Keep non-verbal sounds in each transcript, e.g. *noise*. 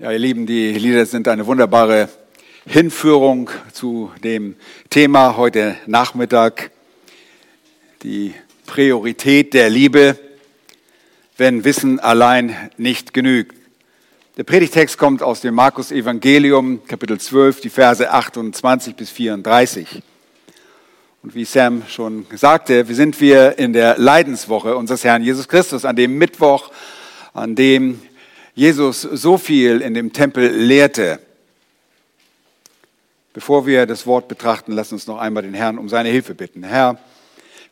Ja, ihr Lieben, die Lieder sind eine wunderbare Hinführung zu dem Thema heute Nachmittag, die Priorität der Liebe, wenn Wissen allein nicht genügt. Der Predigtext kommt aus dem Markus Evangelium, Kapitel 12, die Verse 28 bis 34. Und wie Sam schon sagte, wir sind wir in der Leidenswoche unseres Herrn Jesus Christus, an dem Mittwoch, an dem Jesus so viel in dem Tempel lehrte. Bevor wir das Wort betrachten, lass uns noch einmal den Herrn um seine Hilfe bitten. Herr,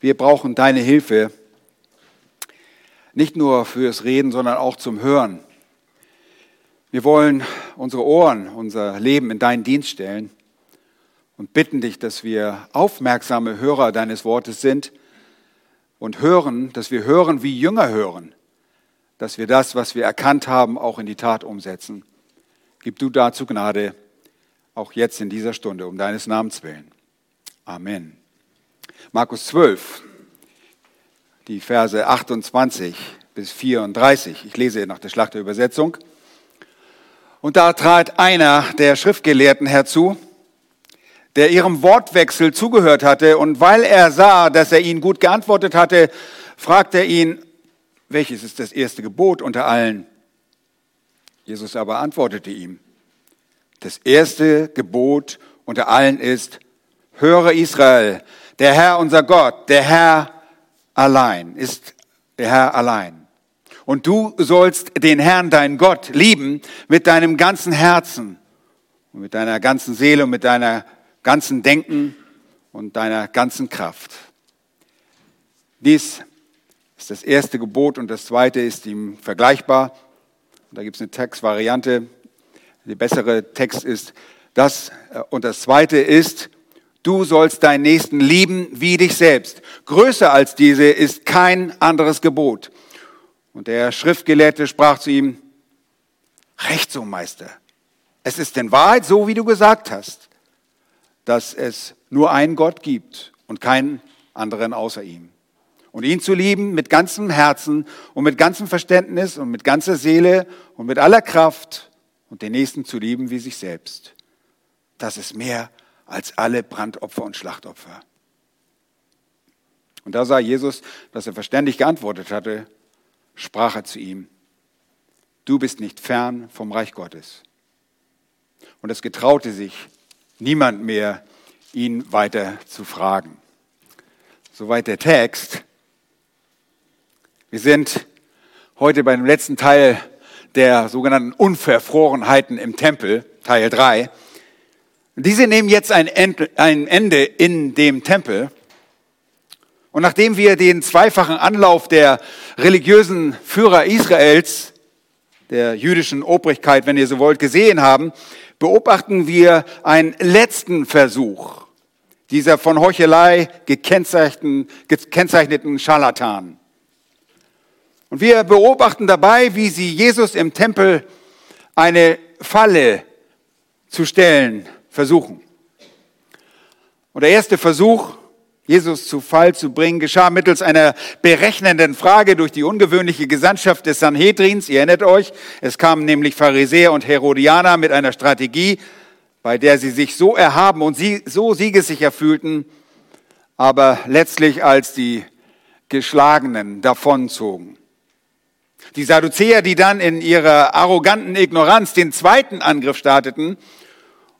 wir brauchen deine Hilfe, nicht nur fürs Reden, sondern auch zum Hören. Wir wollen unsere Ohren, unser Leben in deinen Dienst stellen und bitten dich, dass wir aufmerksame Hörer deines Wortes sind und hören, dass wir hören, wie Jünger hören dass wir das, was wir erkannt haben, auch in die Tat umsetzen. Gib du dazu Gnade, auch jetzt in dieser Stunde, um deines Namens willen. Amen. Markus 12, die Verse 28 bis 34. Ich lese nach der Schlachterübersetzung. Und da trat einer der Schriftgelehrten herzu, der ihrem Wortwechsel zugehört hatte, und weil er sah, dass er ihn gut geantwortet hatte, fragte er ihn, welches ist das erste Gebot unter allen? Jesus aber antwortete ihm, das erste Gebot unter allen ist, höre Israel, der Herr unser Gott, der Herr allein, ist der Herr allein. Und du sollst den Herrn, dein Gott, lieben mit deinem ganzen Herzen und mit deiner ganzen Seele und mit deiner ganzen Denken und deiner ganzen Kraft. Dies ist das erste Gebot und das zweite ist ihm vergleichbar. Da gibt es eine Textvariante. Der bessere Text ist das äh, und das zweite ist, du sollst deinen Nächsten lieben wie dich selbst. Größer als diese ist kein anderes Gebot. Und der Schriftgelehrte sprach zu ihm, Recht so, Meister. Es ist in Wahrheit so, wie du gesagt hast, dass es nur einen Gott gibt und keinen anderen außer ihm und ihn zu lieben mit ganzem Herzen und mit ganzem Verständnis und mit ganzer Seele und mit aller Kraft und den Nächsten zu lieben wie sich selbst. Das ist mehr als alle Brandopfer und Schlachtopfer. Und da sah Jesus, dass er verständig geantwortet hatte, sprach er zu ihm, du bist nicht fern vom Reich Gottes. Und es getraute sich niemand mehr, ihn weiter zu fragen. Soweit der Text. Wir sind heute beim letzten Teil der sogenannten Unverfrorenheiten im Tempel, Teil 3. Diese nehmen jetzt ein Ende in dem Tempel. Und nachdem wir den zweifachen Anlauf der religiösen Führer Israels, der jüdischen Obrigkeit, wenn ihr so wollt, gesehen haben, beobachten wir einen letzten Versuch dieser von Heuchelei gekennzeichneten, gekennzeichneten Scharlatan. Und wir beobachten dabei, wie sie Jesus im Tempel eine Falle zu stellen versuchen. Und der erste Versuch, Jesus zu Fall zu bringen, geschah mittels einer berechnenden Frage durch die ungewöhnliche Gesandtschaft des Sanhedrins. Ihr erinnert euch, es kamen nämlich Pharisäer und Herodianer mit einer Strategie, bei der sie sich so erhaben und sie so siegessicher fühlten, aber letztlich als die Geschlagenen davonzogen. Die Sadduzäer, die dann in ihrer arroganten Ignoranz den zweiten Angriff starteten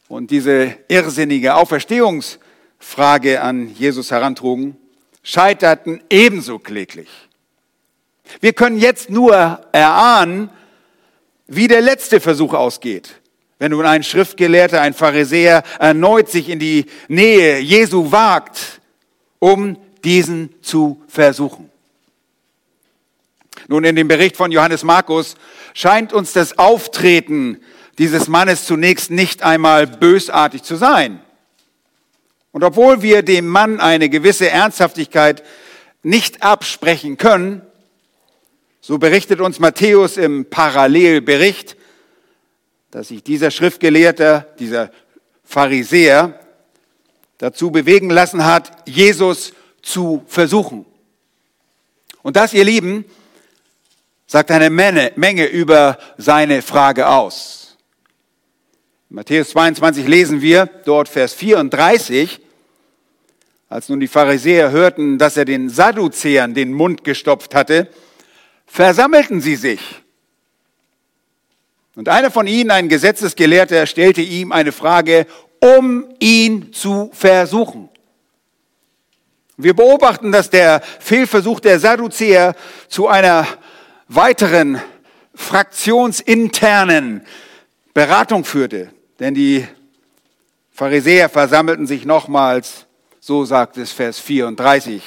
und diese irrsinnige Auferstehungsfrage an Jesus herantrugen, scheiterten ebenso kläglich. Wir können jetzt nur erahnen, wie der letzte Versuch ausgeht. Wenn nun ein Schriftgelehrter, ein Pharisäer erneut sich in die Nähe Jesu wagt, um diesen zu versuchen. Nun, in dem Bericht von Johannes Markus scheint uns das Auftreten dieses Mannes zunächst nicht einmal bösartig zu sein. Und obwohl wir dem Mann eine gewisse Ernsthaftigkeit nicht absprechen können, so berichtet uns Matthäus im Parallelbericht, dass sich dieser Schriftgelehrte, dieser Pharisäer dazu bewegen lassen hat, Jesus zu versuchen. Und das, ihr Lieben, sagt eine Menge, über seine Frage aus. Matthäus 22 lesen wir dort Vers 34. Als nun die Pharisäer hörten, dass er den Sadduzäern den Mund gestopft hatte, versammelten sie sich. Und einer von ihnen, ein Gesetzesgelehrter, stellte ihm eine Frage, um ihn zu versuchen. Wir beobachten, dass der Fehlversuch der Sadduzäer zu einer weiteren fraktionsinternen Beratung führte. Denn die Pharisäer versammelten sich nochmals, so sagt es Vers 34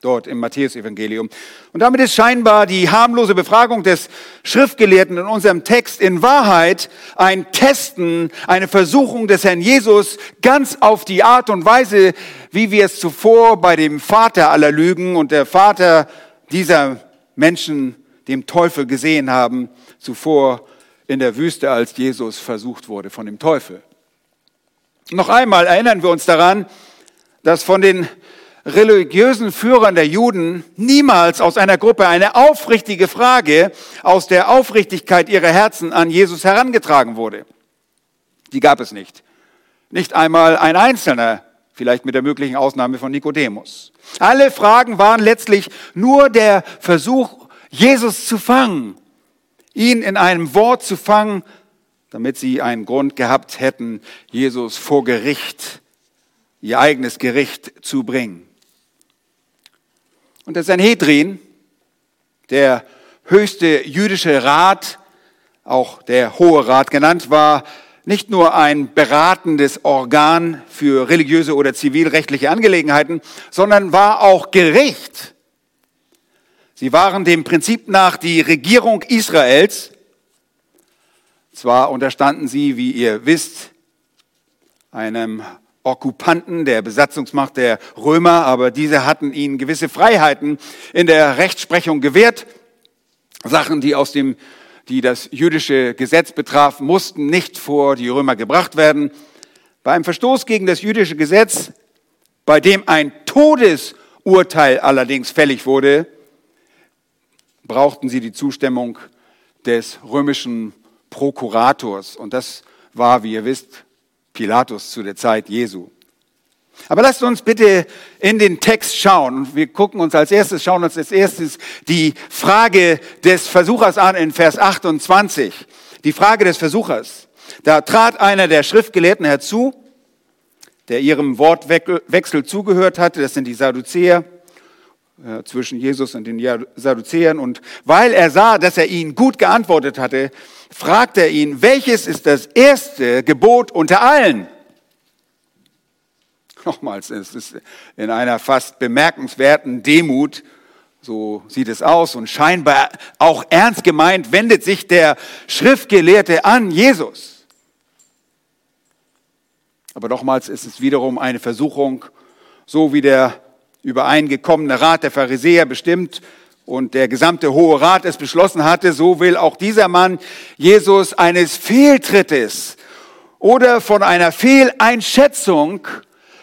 dort im Matthäusevangelium. Und damit ist scheinbar die harmlose Befragung des Schriftgelehrten in unserem Text in Wahrheit ein Testen, eine Versuchung des Herrn Jesus ganz auf die Art und Weise, wie wir es zuvor bei dem Vater aller Lügen und der Vater dieser Menschen, dem Teufel gesehen haben, zuvor in der Wüste, als Jesus versucht wurde von dem Teufel. Noch einmal erinnern wir uns daran, dass von den religiösen Führern der Juden niemals aus einer Gruppe eine aufrichtige Frage aus der Aufrichtigkeit ihrer Herzen an Jesus herangetragen wurde. Die gab es nicht. Nicht einmal ein Einzelner, vielleicht mit der möglichen Ausnahme von Nikodemus. Alle Fragen waren letztlich nur der Versuch, Jesus zu fangen, ihn in einem Wort zu fangen, damit sie einen Grund gehabt hätten, Jesus vor Gericht, ihr eigenes Gericht zu bringen. Und der Sanhedrin, der höchste jüdische Rat, auch der Hohe Rat genannt, war nicht nur ein beratendes Organ für religiöse oder zivilrechtliche Angelegenheiten, sondern war auch Gericht. Sie waren dem Prinzip nach die Regierung Israels. Zwar unterstanden sie, wie ihr wisst, einem Okkupanten der Besatzungsmacht der Römer, aber diese hatten ihnen gewisse Freiheiten in der Rechtsprechung gewährt. Sachen, die aus dem, die das jüdische Gesetz betrafen, mussten nicht vor die Römer gebracht werden. Bei einem Verstoß gegen das jüdische Gesetz, bei dem ein Todesurteil allerdings fällig wurde, brauchten sie die Zustimmung des römischen Prokurators. Und das war, wie ihr wisst, Pilatus zu der Zeit Jesu. Aber lasst uns bitte in den Text schauen. Wir gucken uns als erstes, schauen uns als erstes die Frage des Versuchers an in Vers 28. Die Frage des Versuchers. Da trat einer der Schriftgelehrten herzu, der ihrem Wortwechsel zugehört hatte. Das sind die Sadduzäer zwischen Jesus und den Sadduzäern. Und weil er sah, dass er ihnen gut geantwortet hatte, fragt er ihn, welches ist das erste Gebot unter allen? *laughs* Nochmals, es ist in einer fast bemerkenswerten Demut, so sieht es aus und scheinbar auch ernst gemeint, wendet sich der Schriftgelehrte an Jesus. Aber nochmals ist es wiederum eine Versuchung, so wie der übereingekommene Rat der Pharisäer bestimmt und der gesamte Hohe Rat es beschlossen hatte, so will auch dieser Mann Jesus eines Fehltrittes oder von einer Fehleinschätzung,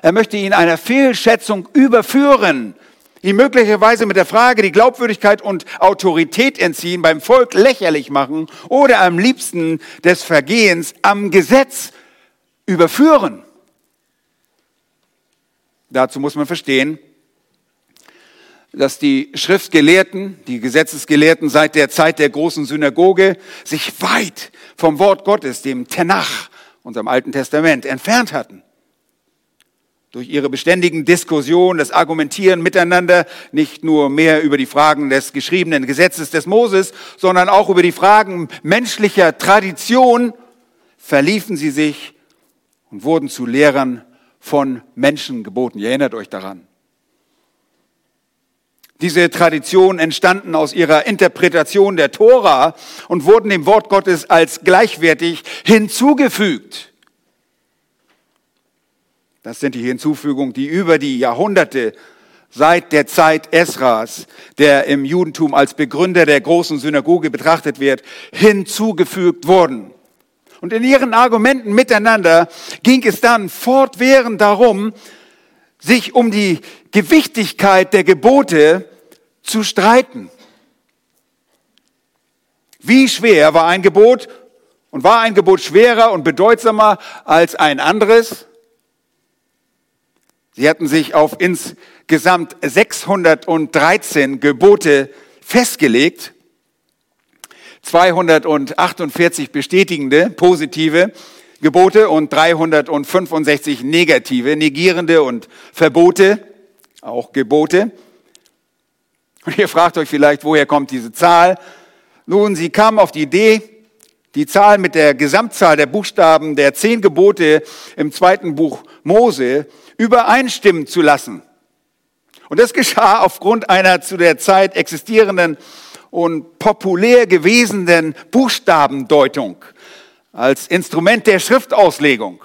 er möchte ihn einer Fehlschätzung überführen, ihn möglicherweise mit der Frage die Glaubwürdigkeit und Autorität entziehen, beim Volk lächerlich machen oder am liebsten des Vergehens am Gesetz überführen. Dazu muss man verstehen, dass die Schriftgelehrten, die Gesetzesgelehrten seit der Zeit der großen Synagoge sich weit vom Wort Gottes, dem Tenach, unserem Alten Testament, entfernt hatten. Durch ihre beständigen Diskussionen, das Argumentieren miteinander, nicht nur mehr über die Fragen des geschriebenen Gesetzes des Moses, sondern auch über die Fragen menschlicher Tradition, verliefen sie sich und wurden zu Lehrern von Menschen geboten. Ihr erinnert euch daran. Diese Traditionen entstanden aus ihrer Interpretation der Tora und wurden dem Wort Gottes als gleichwertig hinzugefügt. Das sind die Hinzufügungen, die über die Jahrhunderte seit der Zeit Esras, der im Judentum als Begründer der großen Synagoge betrachtet wird, hinzugefügt wurden. Und in ihren Argumenten miteinander ging es dann fortwährend darum, sich um die Gewichtigkeit der Gebote zu streiten. Wie schwer war ein Gebot Und war ein Gebot schwerer und bedeutsamer als ein anderes? Sie hatten sich auf insgesamt 613 Gebote festgelegt. 248 bestätigende, positive Gebote und 365 negative, negierende und Verbote, auch Gebote. Und ihr fragt euch vielleicht, woher kommt diese Zahl? Nun, sie kam auf die Idee, die Zahl mit der Gesamtzahl der Buchstaben der zehn Gebote im zweiten Buch Mose übereinstimmen zu lassen. Und das geschah aufgrund einer zu der Zeit existierenden und populär gewesenen Buchstabendeutung als Instrument der Schriftauslegung.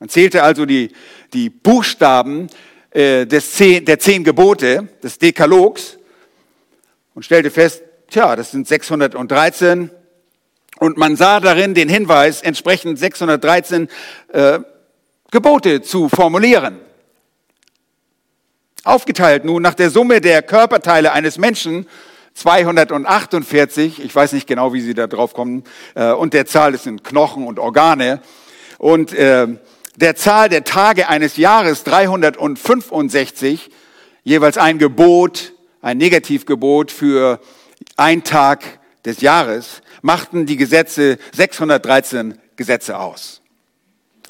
Man zählte also die, die Buchstaben äh, des zehn, der zehn Gebote, des Dekalogs, und stellte fest, tja, das sind 613. Und man sah darin den Hinweis, entsprechend 613 äh, Gebote zu formulieren. Aufgeteilt nun nach der Summe der Körperteile eines Menschen 248, ich weiß nicht genau, wie Sie da drauf kommen, äh, und der Zahl, das sind Knochen und Organe, und äh, der Zahl der Tage eines Jahres 365, jeweils ein Gebot, ein Negativgebot für ein Tag des Jahres, machten die Gesetze 613 Gesetze aus.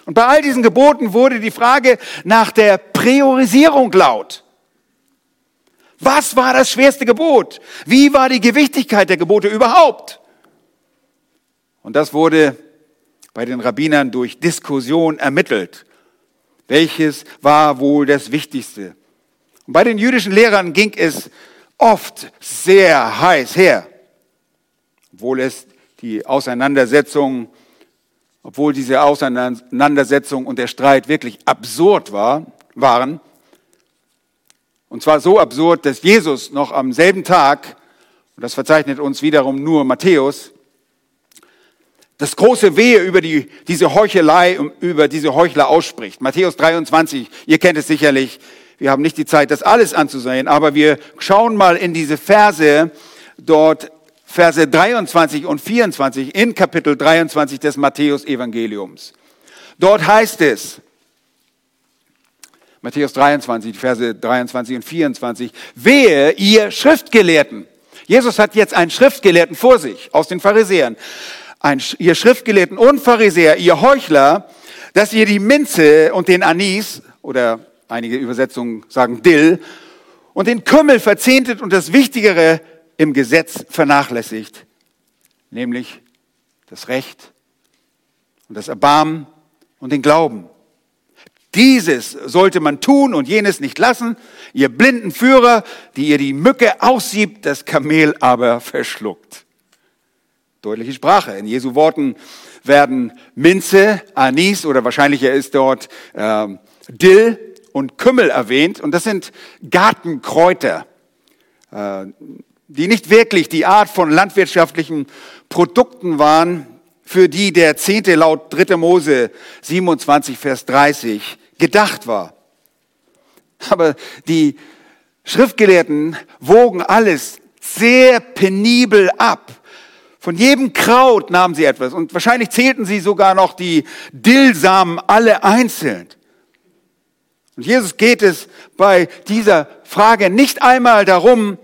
Und bei all diesen Geboten wurde die Frage nach der Priorisierung laut. Was war das schwerste Gebot? Wie war die Gewichtigkeit der Gebote überhaupt? Und das wurde bei den Rabbinern durch Diskussion ermittelt. Welches war wohl das Wichtigste? Und bei den jüdischen Lehrern ging es oft sehr heiß her, obwohl es die Auseinandersetzung, obwohl diese Auseinandersetzung und der Streit wirklich absurd war, waren. Und zwar so absurd, dass Jesus noch am selben Tag, und das verzeichnet uns wiederum nur Matthäus, das große Wehe über die, diese Heuchelei, über diese Heuchler ausspricht. Matthäus 23, ihr kennt es sicherlich. Wir haben nicht die Zeit, das alles anzusehen, aber wir schauen mal in diese Verse, dort Verse 23 und 24 in Kapitel 23 des Matthäus Evangeliums. Dort heißt es, Matthäus 23, die Verse 23 und 24. Wehe, ihr Schriftgelehrten. Jesus hat jetzt einen Schriftgelehrten vor sich aus den Pharisäern. Ein, ihr Schriftgelehrten und Pharisäer, ihr Heuchler, dass ihr die Minze und den Anis oder einige Übersetzungen sagen Dill und den Kümmel verzehntet und das Wichtigere im Gesetz vernachlässigt, nämlich das Recht und das Erbarmen und den Glauben. Dieses sollte man tun und jenes nicht lassen. Ihr blinden Führer, die ihr die Mücke aussiebt, das Kamel aber verschluckt. Deutliche Sprache. In Jesu Worten werden Minze, Anis oder wahrscheinlicher ist dort äh, Dill und Kümmel erwähnt. Und das sind Gartenkräuter, äh, die nicht wirklich die Art von landwirtschaftlichen Produkten waren, für die der Zehnte laut 3. Mose 27, Vers 30 gedacht war. Aber die Schriftgelehrten wogen alles sehr penibel ab. Von jedem Kraut nahmen sie etwas und wahrscheinlich zählten sie sogar noch die Dillsamen alle einzeln. Und Jesus geht es bei dieser Frage nicht einmal darum,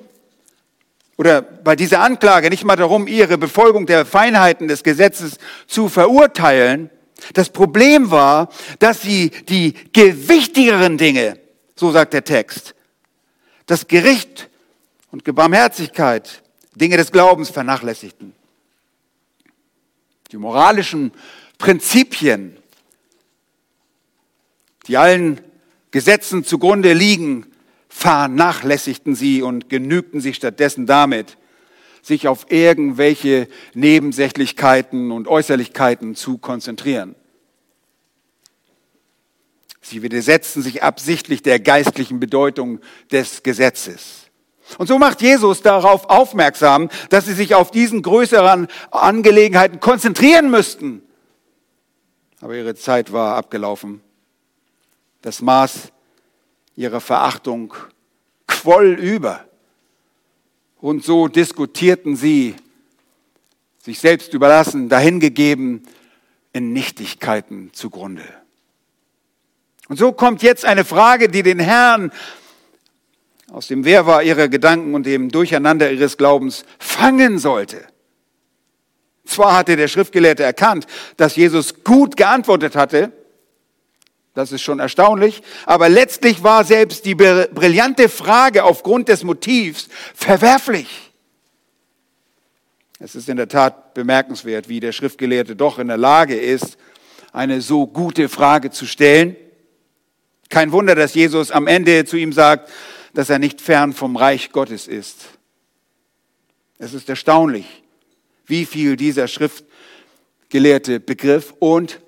oder bei dieser Anklage nicht mal darum, ihre Befolgung der Feinheiten des Gesetzes zu verurteilen, das Problem war, dass sie die gewichtigeren Dinge, so sagt der Text, das Gericht und Barmherzigkeit, Dinge des Glaubens vernachlässigten. Die moralischen Prinzipien, die allen Gesetzen zugrunde liegen, vernachlässigten sie und genügten sich stattdessen damit, sich auf irgendwelche Nebensächlichkeiten und Äußerlichkeiten zu konzentrieren. Sie widersetzen sich absichtlich der geistlichen Bedeutung des Gesetzes. Und so macht Jesus darauf aufmerksam, dass sie sich auf diesen größeren Angelegenheiten konzentrieren müssten. Aber ihre Zeit war abgelaufen. Das Maß ihrer Verachtung quoll über. Und so diskutierten sie. sich selbst überlassen, dahingegeben in Nichtigkeiten zugrunde. Und so kommt jetzt eine Frage, die den Herrn aus dem Wehrwar ihrer Gedanken und dem Durcheinander ihres Glaubens fangen sollte. Zwar hatte der Schriftgelehrte erkannt, dass Jesus gut geantwortet hatte, das ist schon erstaunlich, aber letztlich war selbst die brillante Frage aufgrund des Motivs verwerflich. Es ist in der Tat bemerkenswert, wie der Schriftgelehrte doch in der Lage ist, eine so gute Frage zu stellen. Kein Wunder, dass Jesus am Ende zu ihm sagt, dass er nicht fern vom Reich Gottes ist. Es ist erstaunlich, wie viel dieser Schriftgelehrte begriff und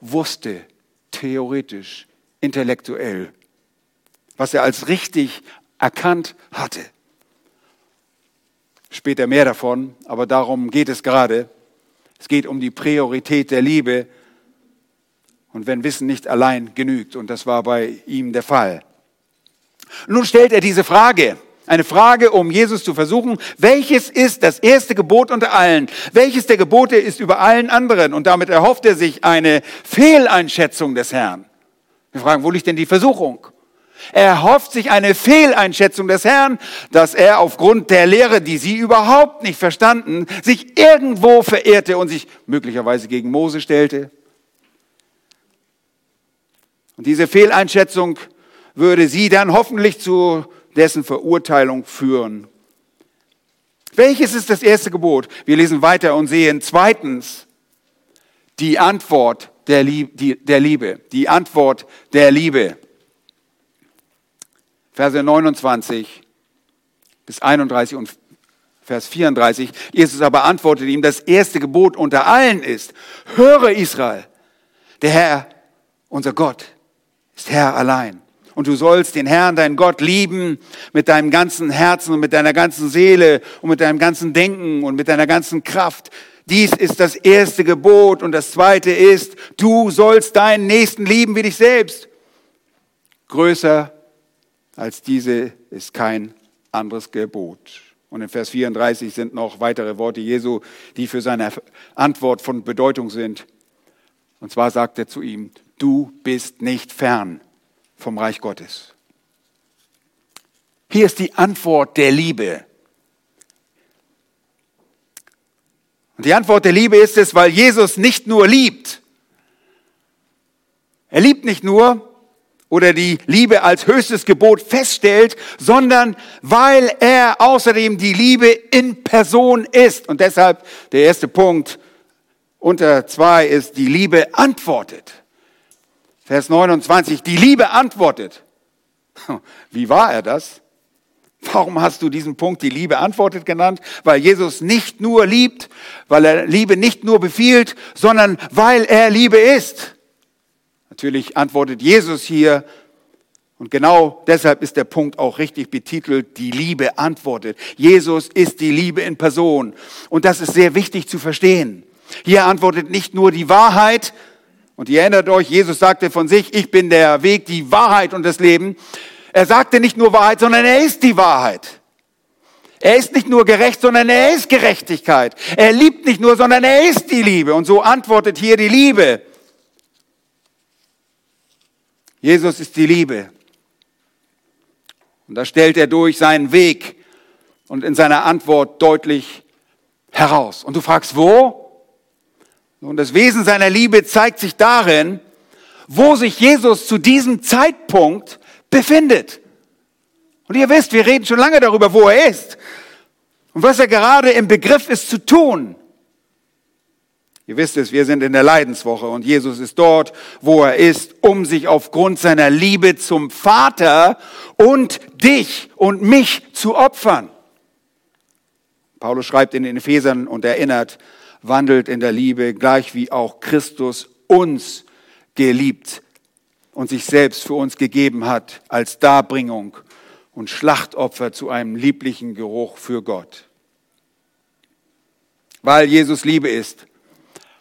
wusste, theoretisch, intellektuell, was er als richtig erkannt hatte. Später mehr davon, aber darum geht es gerade. Es geht um die Priorität der Liebe und wenn Wissen nicht allein genügt, und das war bei ihm der Fall. Nun stellt er diese Frage, eine Frage, um Jesus zu versuchen, welches ist das erste Gebot unter allen? Welches der Gebote ist über allen anderen? Und damit erhofft er sich eine Fehleinschätzung des Herrn. Wir fragen, wo liegt denn die Versuchung? Er erhofft sich eine Fehleinschätzung des Herrn, dass er aufgrund der Lehre, die sie überhaupt nicht verstanden, sich irgendwo verehrte und sich möglicherweise gegen Mose stellte. Und diese Fehleinschätzung würde sie dann hoffentlich zu dessen Verurteilung führen. Welches ist das erste Gebot? Wir lesen weiter und sehen zweitens die Antwort der Liebe. Die Antwort der Liebe. Verse 29 bis 31 und Vers 34. Jesus aber antwortet ihm, das erste Gebot unter allen ist, höre Israel, der Herr, unser Gott, ist Herr allein. Und du sollst den Herrn, deinen Gott, lieben mit deinem ganzen Herzen und mit deiner ganzen Seele und mit deinem ganzen Denken und mit deiner ganzen Kraft. Dies ist das erste Gebot und das zweite ist, du sollst deinen Nächsten lieben wie dich selbst. Größer als diese ist kein anderes Gebot. Und in Vers 34 sind noch weitere Worte Jesu, die für seine Antwort von Bedeutung sind. Und zwar sagt er zu ihm, du bist nicht fern vom Reich Gottes. Hier ist die Antwort der Liebe. Und die Antwort der Liebe ist es, weil Jesus nicht nur liebt. Er liebt nicht nur, oder die Liebe als höchstes Gebot feststellt, sondern weil er außerdem die Liebe in Person ist. Und deshalb der erste Punkt unter zwei ist, die Liebe antwortet. Vers 29, die Liebe antwortet. Wie war er das? Warum hast du diesen Punkt, die Liebe antwortet genannt? Weil Jesus nicht nur liebt, weil er Liebe nicht nur befiehlt, sondern weil er Liebe ist. Natürlich antwortet Jesus hier, und genau deshalb ist der Punkt auch richtig betitelt, die Liebe antwortet. Jesus ist die Liebe in Person. Und das ist sehr wichtig zu verstehen. Hier antwortet nicht nur die Wahrheit, und ihr erinnert euch, Jesus sagte von sich, ich bin der Weg, die Wahrheit und das Leben. Er sagte nicht nur Wahrheit, sondern er ist die Wahrheit. Er ist nicht nur gerecht, sondern er ist Gerechtigkeit. Er liebt nicht nur, sondern er ist die Liebe. Und so antwortet hier die Liebe. Jesus ist die Liebe. Und da stellt er durch seinen Weg und in seiner Antwort deutlich heraus. Und du fragst, wo? Nun, das Wesen seiner Liebe zeigt sich darin, wo sich Jesus zu diesem Zeitpunkt befindet. Und ihr wisst, wir reden schon lange darüber, wo er ist und was er gerade im Begriff ist zu tun. Ihr wisst es, wir sind in der Leidenswoche und Jesus ist dort, wo er ist, um sich aufgrund seiner Liebe zum Vater und dich und mich zu opfern. Paulus schreibt in den Ephesern und erinnert, wandelt in der Liebe, gleich wie auch Christus uns geliebt und sich selbst für uns gegeben hat als Darbringung und Schlachtopfer zu einem lieblichen Geruch für Gott. Weil Jesus Liebe ist,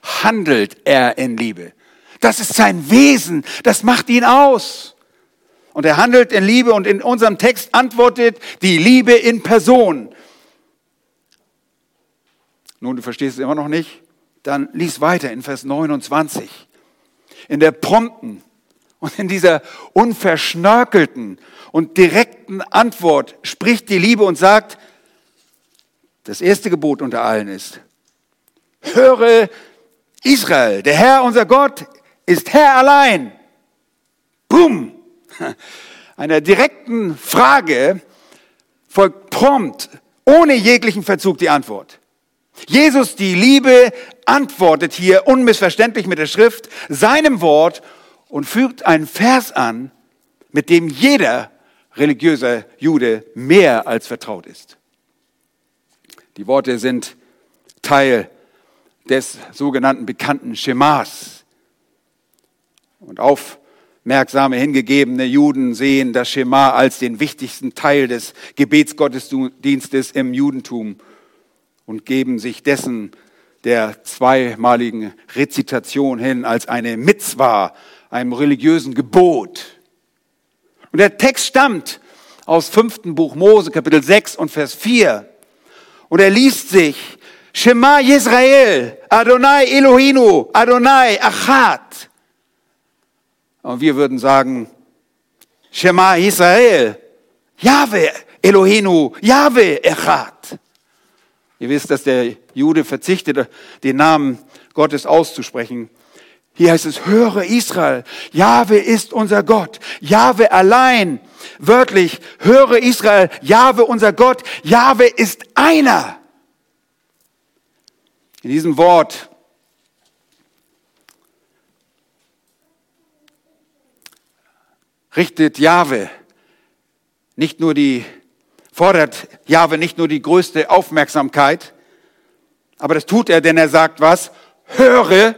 handelt er in Liebe. Das ist sein Wesen, das macht ihn aus. Und er handelt in Liebe und in unserem Text antwortet die Liebe in Person. Nun, du verstehst es immer noch nicht? Dann lies weiter in Vers 29. In der prompten und in dieser unverschnörkelten und direkten Antwort spricht die Liebe und sagt, das erste Gebot unter allen ist, höre Israel, der Herr unser Gott ist Herr allein. Boom! Einer direkten Frage folgt prompt, ohne jeglichen Verzug die Antwort. Jesus, die Liebe, antwortet hier unmissverständlich mit der Schrift, seinem Wort und fügt einen Vers an, mit dem jeder religiöse Jude mehr als vertraut ist. Die Worte sind Teil des sogenannten bekannten Schemas. Und aufmerksame, hingegebene Juden sehen das Schema als den wichtigsten Teil des Gebetsgottesdienstes im Judentum und geben sich dessen der zweimaligen Rezitation hin als eine Mitzwa, einem religiösen Gebot. Und der Text stammt aus fünften Buch Mose, Kapitel 6 und Vers 4. Und er liest sich, Shema Yisrael, Adonai Elohinu, Adonai Achat. Und wir würden sagen, Shema Israel, Yahweh Elohinu, Yahweh Echat. Ihr wisst, dass der Jude verzichtet, den Namen Gottes auszusprechen. Hier heißt es, höre Israel, Jahwe ist unser Gott, Jahwe allein. Wörtlich, höre Israel, Jahwe unser Gott, Jahwe ist einer. In diesem Wort richtet Jahwe nicht nur die, fordert Jahwe nicht nur die größte Aufmerksamkeit, aber das tut er, denn er sagt was? Höre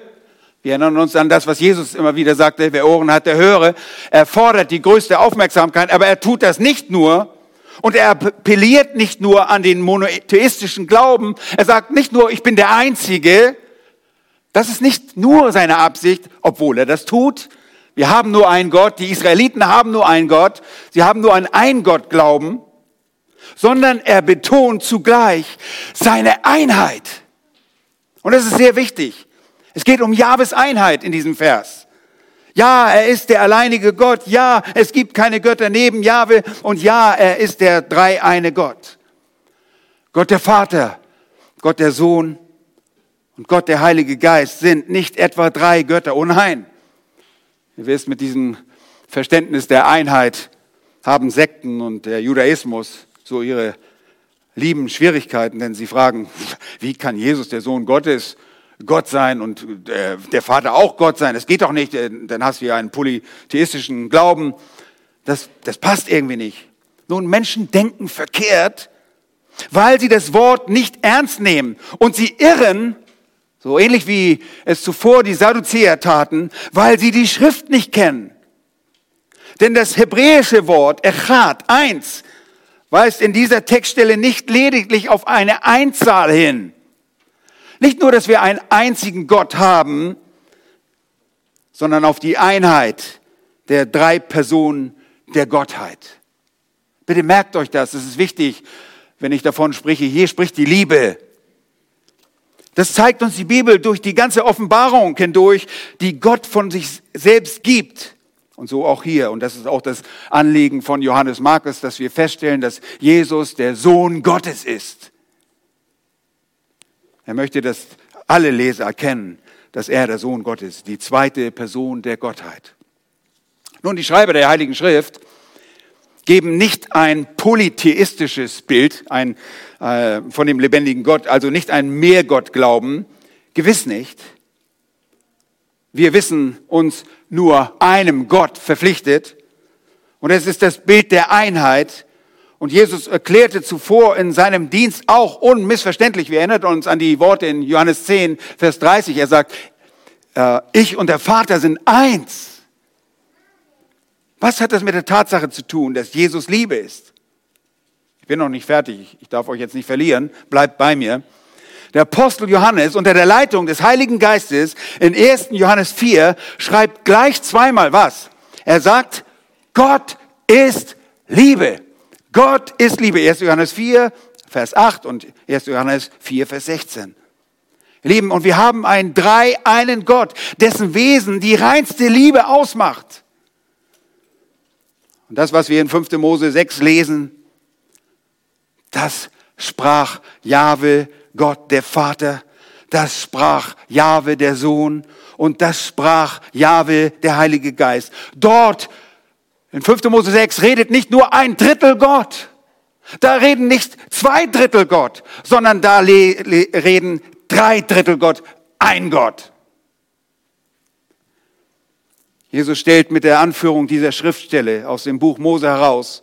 wir erinnern uns an das, was Jesus immer wieder sagte, wer Ohren hat, der höre. Er fordert die größte Aufmerksamkeit, aber er tut das nicht nur. Und er appelliert nicht nur an den monotheistischen Glauben. Er sagt nicht nur, ich bin der Einzige. Das ist nicht nur seine Absicht, obwohl er das tut. Wir haben nur einen Gott. Die Israeliten haben nur einen Gott. Sie haben nur an einen Gott glauben. Sondern er betont zugleich seine Einheit. Und das ist sehr wichtig. Es geht um Jahwes Einheit in diesem Vers. Ja, er ist der alleinige Gott. Ja, es gibt keine Götter neben Jahwe. Und ja, er ist der dreieine Gott. Gott der Vater, Gott der Sohn und Gott der Heilige Geist sind nicht etwa drei Götter. Oh nein. Ihr wisst, mit diesem Verständnis der Einheit haben Sekten und der Judaismus so ihre lieben Schwierigkeiten, denn sie fragen, wie kann Jesus, der Sohn Gottes, Gott sein und äh, der Vater auch Gott sein. Das geht doch nicht, dann hast du ja einen polytheistischen Glauben. Das, das passt irgendwie nicht. Nun, Menschen denken verkehrt, weil sie das Wort nicht ernst nehmen und sie irren, so ähnlich wie es zuvor die Sadduzäer taten, weil sie die Schrift nicht kennen. Denn das hebräische Wort Echat, eins, weist in dieser Textstelle nicht lediglich auf eine Einzahl hin, nicht nur, dass wir einen einzigen Gott haben, sondern auf die Einheit der drei Personen der Gottheit. Bitte merkt euch das, es ist wichtig, wenn ich davon spreche. Hier spricht die Liebe. Das zeigt uns die Bibel durch die ganze Offenbarung hindurch, die Gott von sich selbst gibt. Und so auch hier. Und das ist auch das Anliegen von Johannes Markus, dass wir feststellen, dass Jesus der Sohn Gottes ist. Er möchte, dass alle Leser erkennen, dass er der Sohn Gottes ist, die zweite Person der Gottheit. Nun, die Schreiber der Heiligen Schrift geben nicht ein polytheistisches Bild ein, äh, von dem lebendigen Gott, also nicht ein Mehrgottglauben, gewiss nicht. Wir wissen uns nur einem Gott verpflichtet und es ist das Bild der Einheit, und Jesus erklärte zuvor in seinem Dienst auch unmissverständlich, wir erinnern uns an die Worte in Johannes 10, Vers 30, er sagt, äh, ich und der Vater sind eins. Was hat das mit der Tatsache zu tun, dass Jesus Liebe ist? Ich bin noch nicht fertig, ich darf euch jetzt nicht verlieren, bleibt bei mir. Der Apostel Johannes unter der Leitung des Heiligen Geistes in 1. Johannes 4 schreibt gleich zweimal was. Er sagt, Gott ist Liebe. Gott ist Liebe. 1. Johannes 4, Vers 8 und 1. Johannes 4, Vers 16. Lieben, und wir haben einen drei einen Gott, dessen Wesen die reinste Liebe ausmacht. Und das, was wir in 5. Mose 6 lesen, das sprach Jahwe, Gott der Vater, das sprach Jahwe der Sohn und das sprach Jahwe der Heilige Geist. Dort in 5. Mose 6 redet nicht nur ein Drittel Gott. Da reden nicht zwei Drittel Gott, sondern da reden drei Drittel Gott, ein Gott. Jesus stellt mit der Anführung dieser Schriftstelle aus dem Buch Mose heraus,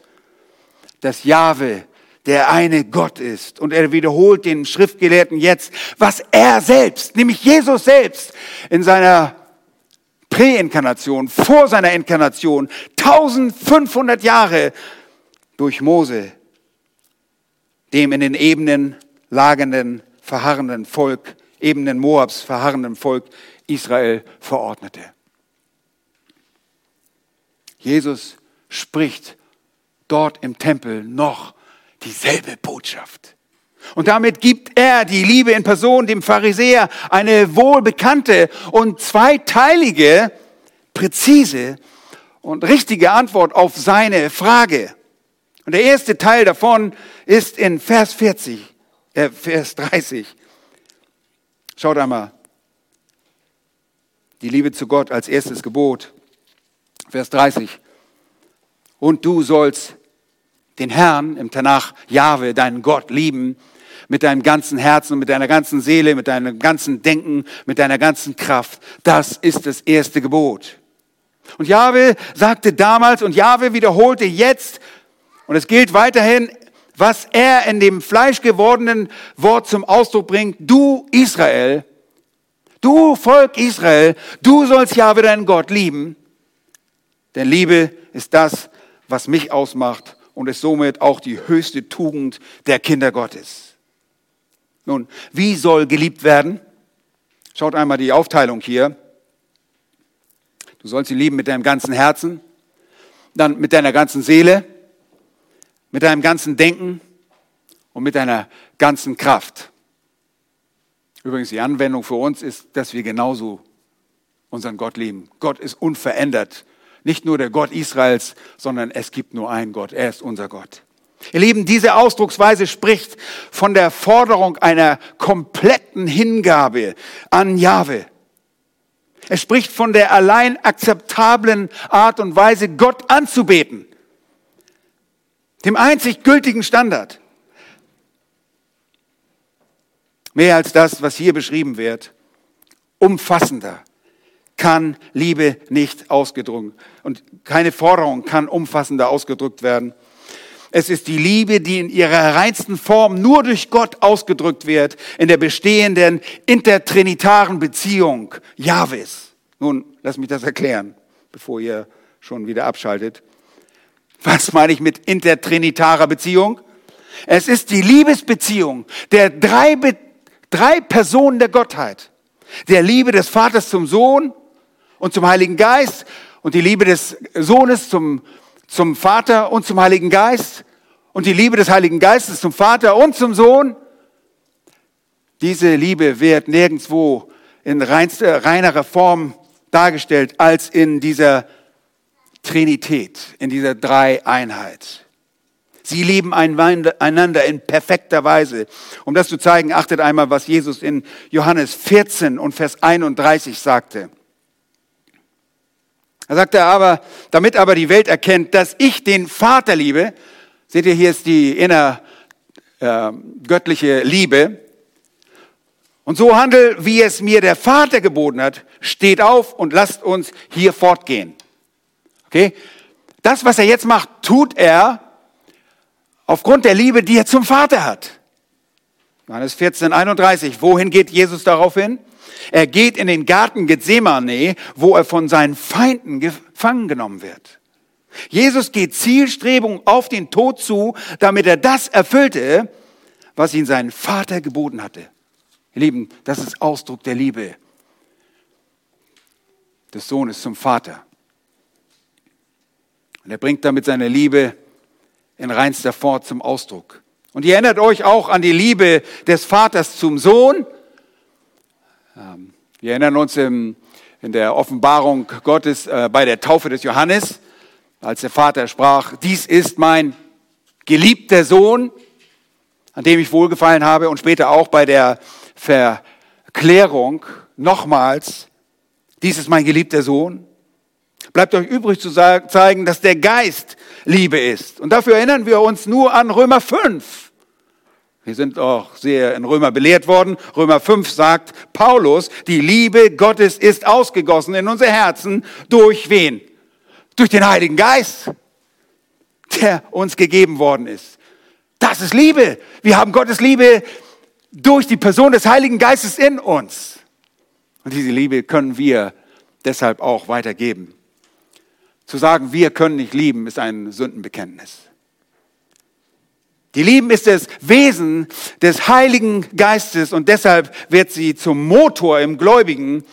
dass Jahwe der eine Gott ist. Und er wiederholt den Schriftgelehrten jetzt, was er selbst, nämlich Jesus selbst, in seiner Präinkarnation, vor seiner Inkarnation, 1500 Jahre durch Mose, dem in den Ebenen lagernden verharrenden Volk, Ebenen Moabs verharrenden Volk Israel verordnete. Jesus spricht dort im Tempel noch dieselbe Botschaft. Und damit gibt er die Liebe in Person dem Pharisäer eine wohlbekannte und zweiteilige, präzise und richtige Antwort auf seine Frage. Und der erste Teil davon ist in Vers 40 äh, Vers 30. Schaut einmal. Die Liebe zu Gott als erstes Gebot. Vers 30. Und du sollst den Herrn im Tanach, Jahwe, deinen Gott, lieben mit deinem ganzen Herzen, mit deiner ganzen Seele, mit deinem ganzen Denken, mit deiner ganzen Kraft. Das ist das erste Gebot. Und Jahwe sagte damals und Jahwe wiederholte jetzt, und es gilt weiterhin was er in dem fleischgewordenen Wort zum Ausdruck bringt, du Israel, du Volk Israel, du sollst ja wieder deinen Gott lieben, denn Liebe ist das, was mich ausmacht und ist somit auch die höchste Tugend der Kinder Gottes. Nun, wie soll geliebt werden? Schaut einmal die Aufteilung hier. Du sollst sie lieben mit deinem ganzen Herzen, dann mit deiner ganzen Seele, mit deinem ganzen Denken und mit deiner ganzen Kraft. Übrigens, die Anwendung für uns ist, dass wir genauso unseren Gott lieben. Gott ist unverändert. Nicht nur der Gott Israels, sondern es gibt nur einen Gott. Er ist unser Gott. Ihr Lieben, diese Ausdrucksweise spricht von der Forderung einer kompletten Hingabe an Jahwe. Es spricht von der allein akzeptablen Art und Weise, Gott anzubeten dem einzig gültigen Standard. Mehr als das, was hier beschrieben wird, umfassender kann Liebe nicht ausgedrückt und keine Forderung kann umfassender ausgedrückt werden. Es ist die Liebe, die in ihrer reinsten Form nur durch Gott ausgedrückt wird, in der bestehenden intertrinitaren Beziehung Jahwes. Nun, lass mich das erklären, bevor ihr schon wieder abschaltet. Was meine ich mit intertrinitarer Beziehung? Es ist die Liebesbeziehung der drei, drei Personen der Gottheit. Der Liebe des Vaters zum Sohn und zum Heiligen Geist und die Liebe des Sohnes zum, zum Vater und zum Heiligen Geist und die Liebe des Heiligen Geistes zum Vater und zum Sohn. Diese Liebe wird nirgendwo in reinster, reinerer Form dargestellt als in dieser Trinität, in dieser Dreieinheit. Sie lieben einander in perfekter Weise. Um das zu zeigen, achtet einmal, was Jesus in Johannes 14 und Vers 31 sagte. Er sagte aber, damit aber die Welt erkennt, dass ich den Vater liebe, seht ihr, hier ist die inner äh, göttliche Liebe, und so handel, wie es mir der Vater geboten hat, steht auf und lasst uns hier fortgehen. Okay? Das, was er jetzt macht, tut er aufgrund der Liebe, die er zum Vater hat. Johannes 14, 31. Wohin geht Jesus darauf hin? Er geht in den Garten Gethsemane, wo er von seinen Feinden gefangen genommen wird. Jesus geht Zielstrebung auf den Tod zu, damit er das erfüllte, was ihn sein Vater geboten hatte. Ihr Lieben, das ist Ausdruck der Liebe des Sohnes zum Vater. Und er bringt damit seine Liebe in reinster Form zum Ausdruck. Und ihr erinnert euch auch an die Liebe des Vaters zum Sohn. Ähm, wir erinnern uns im, in der Offenbarung Gottes äh, bei der Taufe des Johannes, als der Vater sprach, dies ist mein geliebter Sohn, an dem ich wohlgefallen habe und später auch bei der Verklärung nochmals, dies ist mein geliebter Sohn. Bleibt euch übrig zu zeigen, dass der Geist Liebe ist. Und dafür erinnern wir uns nur an Römer 5. Wir sind auch sehr in Römer belehrt worden. Römer 5 sagt Paulus, die Liebe Gottes ist ausgegossen in unser Herzen durch wen? Durch den Heiligen Geist, der uns gegeben worden ist. Das ist Liebe. Wir haben Gottes Liebe durch die Person des Heiligen Geistes in uns. Und diese Liebe können wir deshalb auch weitergeben. Zu sagen, wir können nicht lieben, ist ein Sündenbekenntnis. Die Lieben ist das Wesen des Heiligen Geistes und deshalb wird sie zum Motor im Gläubigen,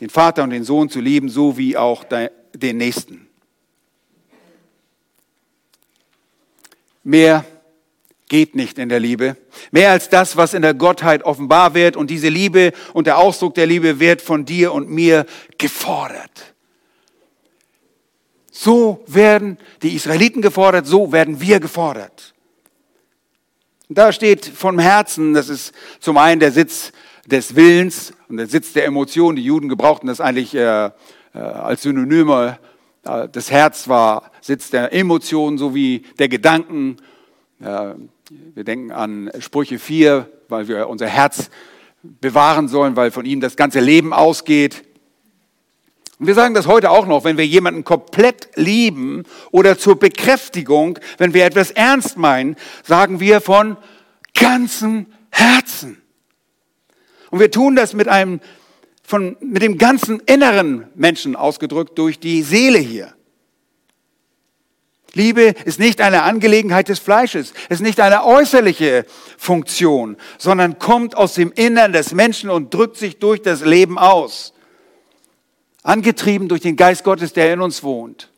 den Vater und den Sohn zu lieben, so wie auch den Nächsten. Mehr geht nicht in der Liebe. Mehr als das, was in der Gottheit offenbar wird. Und diese Liebe und der Ausdruck der Liebe wird von dir und mir gefordert. So werden die Israeliten gefordert, so werden wir gefordert. Da steht vom Herzen, das ist zum einen der Sitz des Willens und der Sitz der Emotionen. Die Juden gebrauchten das eigentlich äh, äh, als Synonyme. Äh, das Herz war Sitz der Emotionen sowie der Gedanken. Äh, wir denken an Sprüche 4, weil wir unser Herz bewahren sollen, weil von ihm das ganze Leben ausgeht. Und wir sagen das heute auch noch, wenn wir jemanden komplett lieben oder zur Bekräftigung, wenn wir etwas ernst meinen, sagen wir von ganzem Herzen. Und wir tun das mit einem, von, mit dem ganzen inneren Menschen ausgedrückt durch die Seele hier. Liebe ist nicht eine Angelegenheit des Fleisches, ist nicht eine äußerliche Funktion, sondern kommt aus dem Innern des Menschen und drückt sich durch das Leben aus angetrieben durch den Geist Gottes, der in uns wohnt.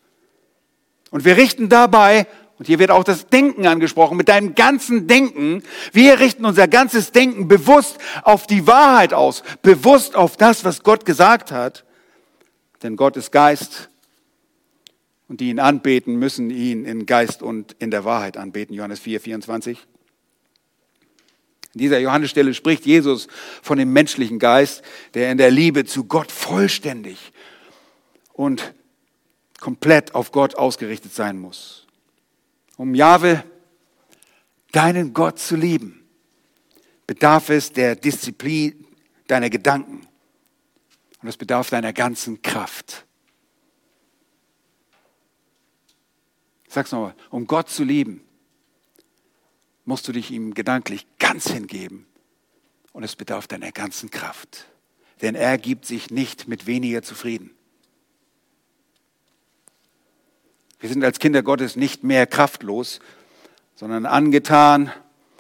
Und wir richten dabei, und hier wird auch das Denken angesprochen, mit deinem ganzen Denken, wir richten unser ganzes Denken bewusst auf die Wahrheit aus, bewusst auf das, was Gott gesagt hat. Denn Gott ist Geist und die ihn anbeten, müssen ihn in Geist und in der Wahrheit anbeten. Johannes 4, 24. In dieser Johannesstelle spricht Jesus von dem menschlichen Geist, der in der Liebe zu Gott vollständig und komplett auf Gott ausgerichtet sein muss. Um Jahwe, deinen Gott zu lieben, bedarf es der Disziplin deiner Gedanken und es bedarf deiner ganzen Kraft. Ich sag's nochmal, um Gott zu lieben, musst du dich ihm gedanklich ganz hingeben. Und es bedarf deiner ganzen Kraft. Denn er gibt sich nicht mit weniger zufrieden. Wir sind als Kinder Gottes nicht mehr kraftlos, sondern angetan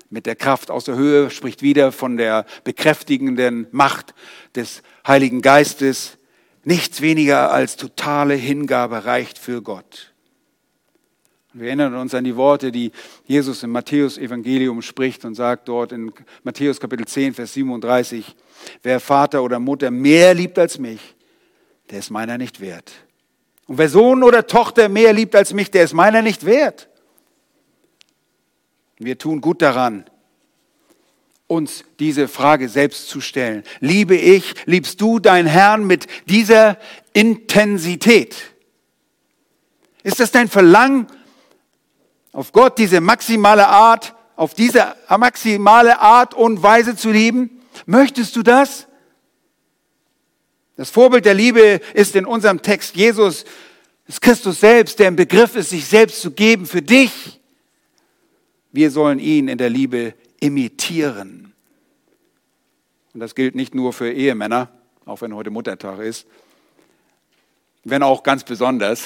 mit der Kraft aus der Höhe, spricht wieder von der bekräftigenden Macht des Heiligen Geistes. Nichts weniger als totale Hingabe reicht für Gott. Wir erinnern uns an die Worte, die Jesus im Matthäus-Evangelium spricht und sagt dort in Matthäus Kapitel 10, Vers 37, wer Vater oder Mutter mehr liebt als mich, der ist meiner nicht wert. Und wer Sohn oder Tochter mehr liebt als mich, der ist meiner nicht wert. Wir tun gut daran, uns diese Frage selbst zu stellen. Liebe ich, liebst du deinen Herrn mit dieser Intensität? Ist das dein Verlangen auf Gott diese maximale Art, auf diese maximale Art und Weise zu lieben? Möchtest du das? Das Vorbild der Liebe ist in unserem Text Jesus, ist Christus selbst, der im Begriff ist, sich selbst zu geben für dich. Wir sollen ihn in der Liebe imitieren. Und das gilt nicht nur für Ehemänner, auch wenn heute Muttertag ist, wenn auch ganz besonders.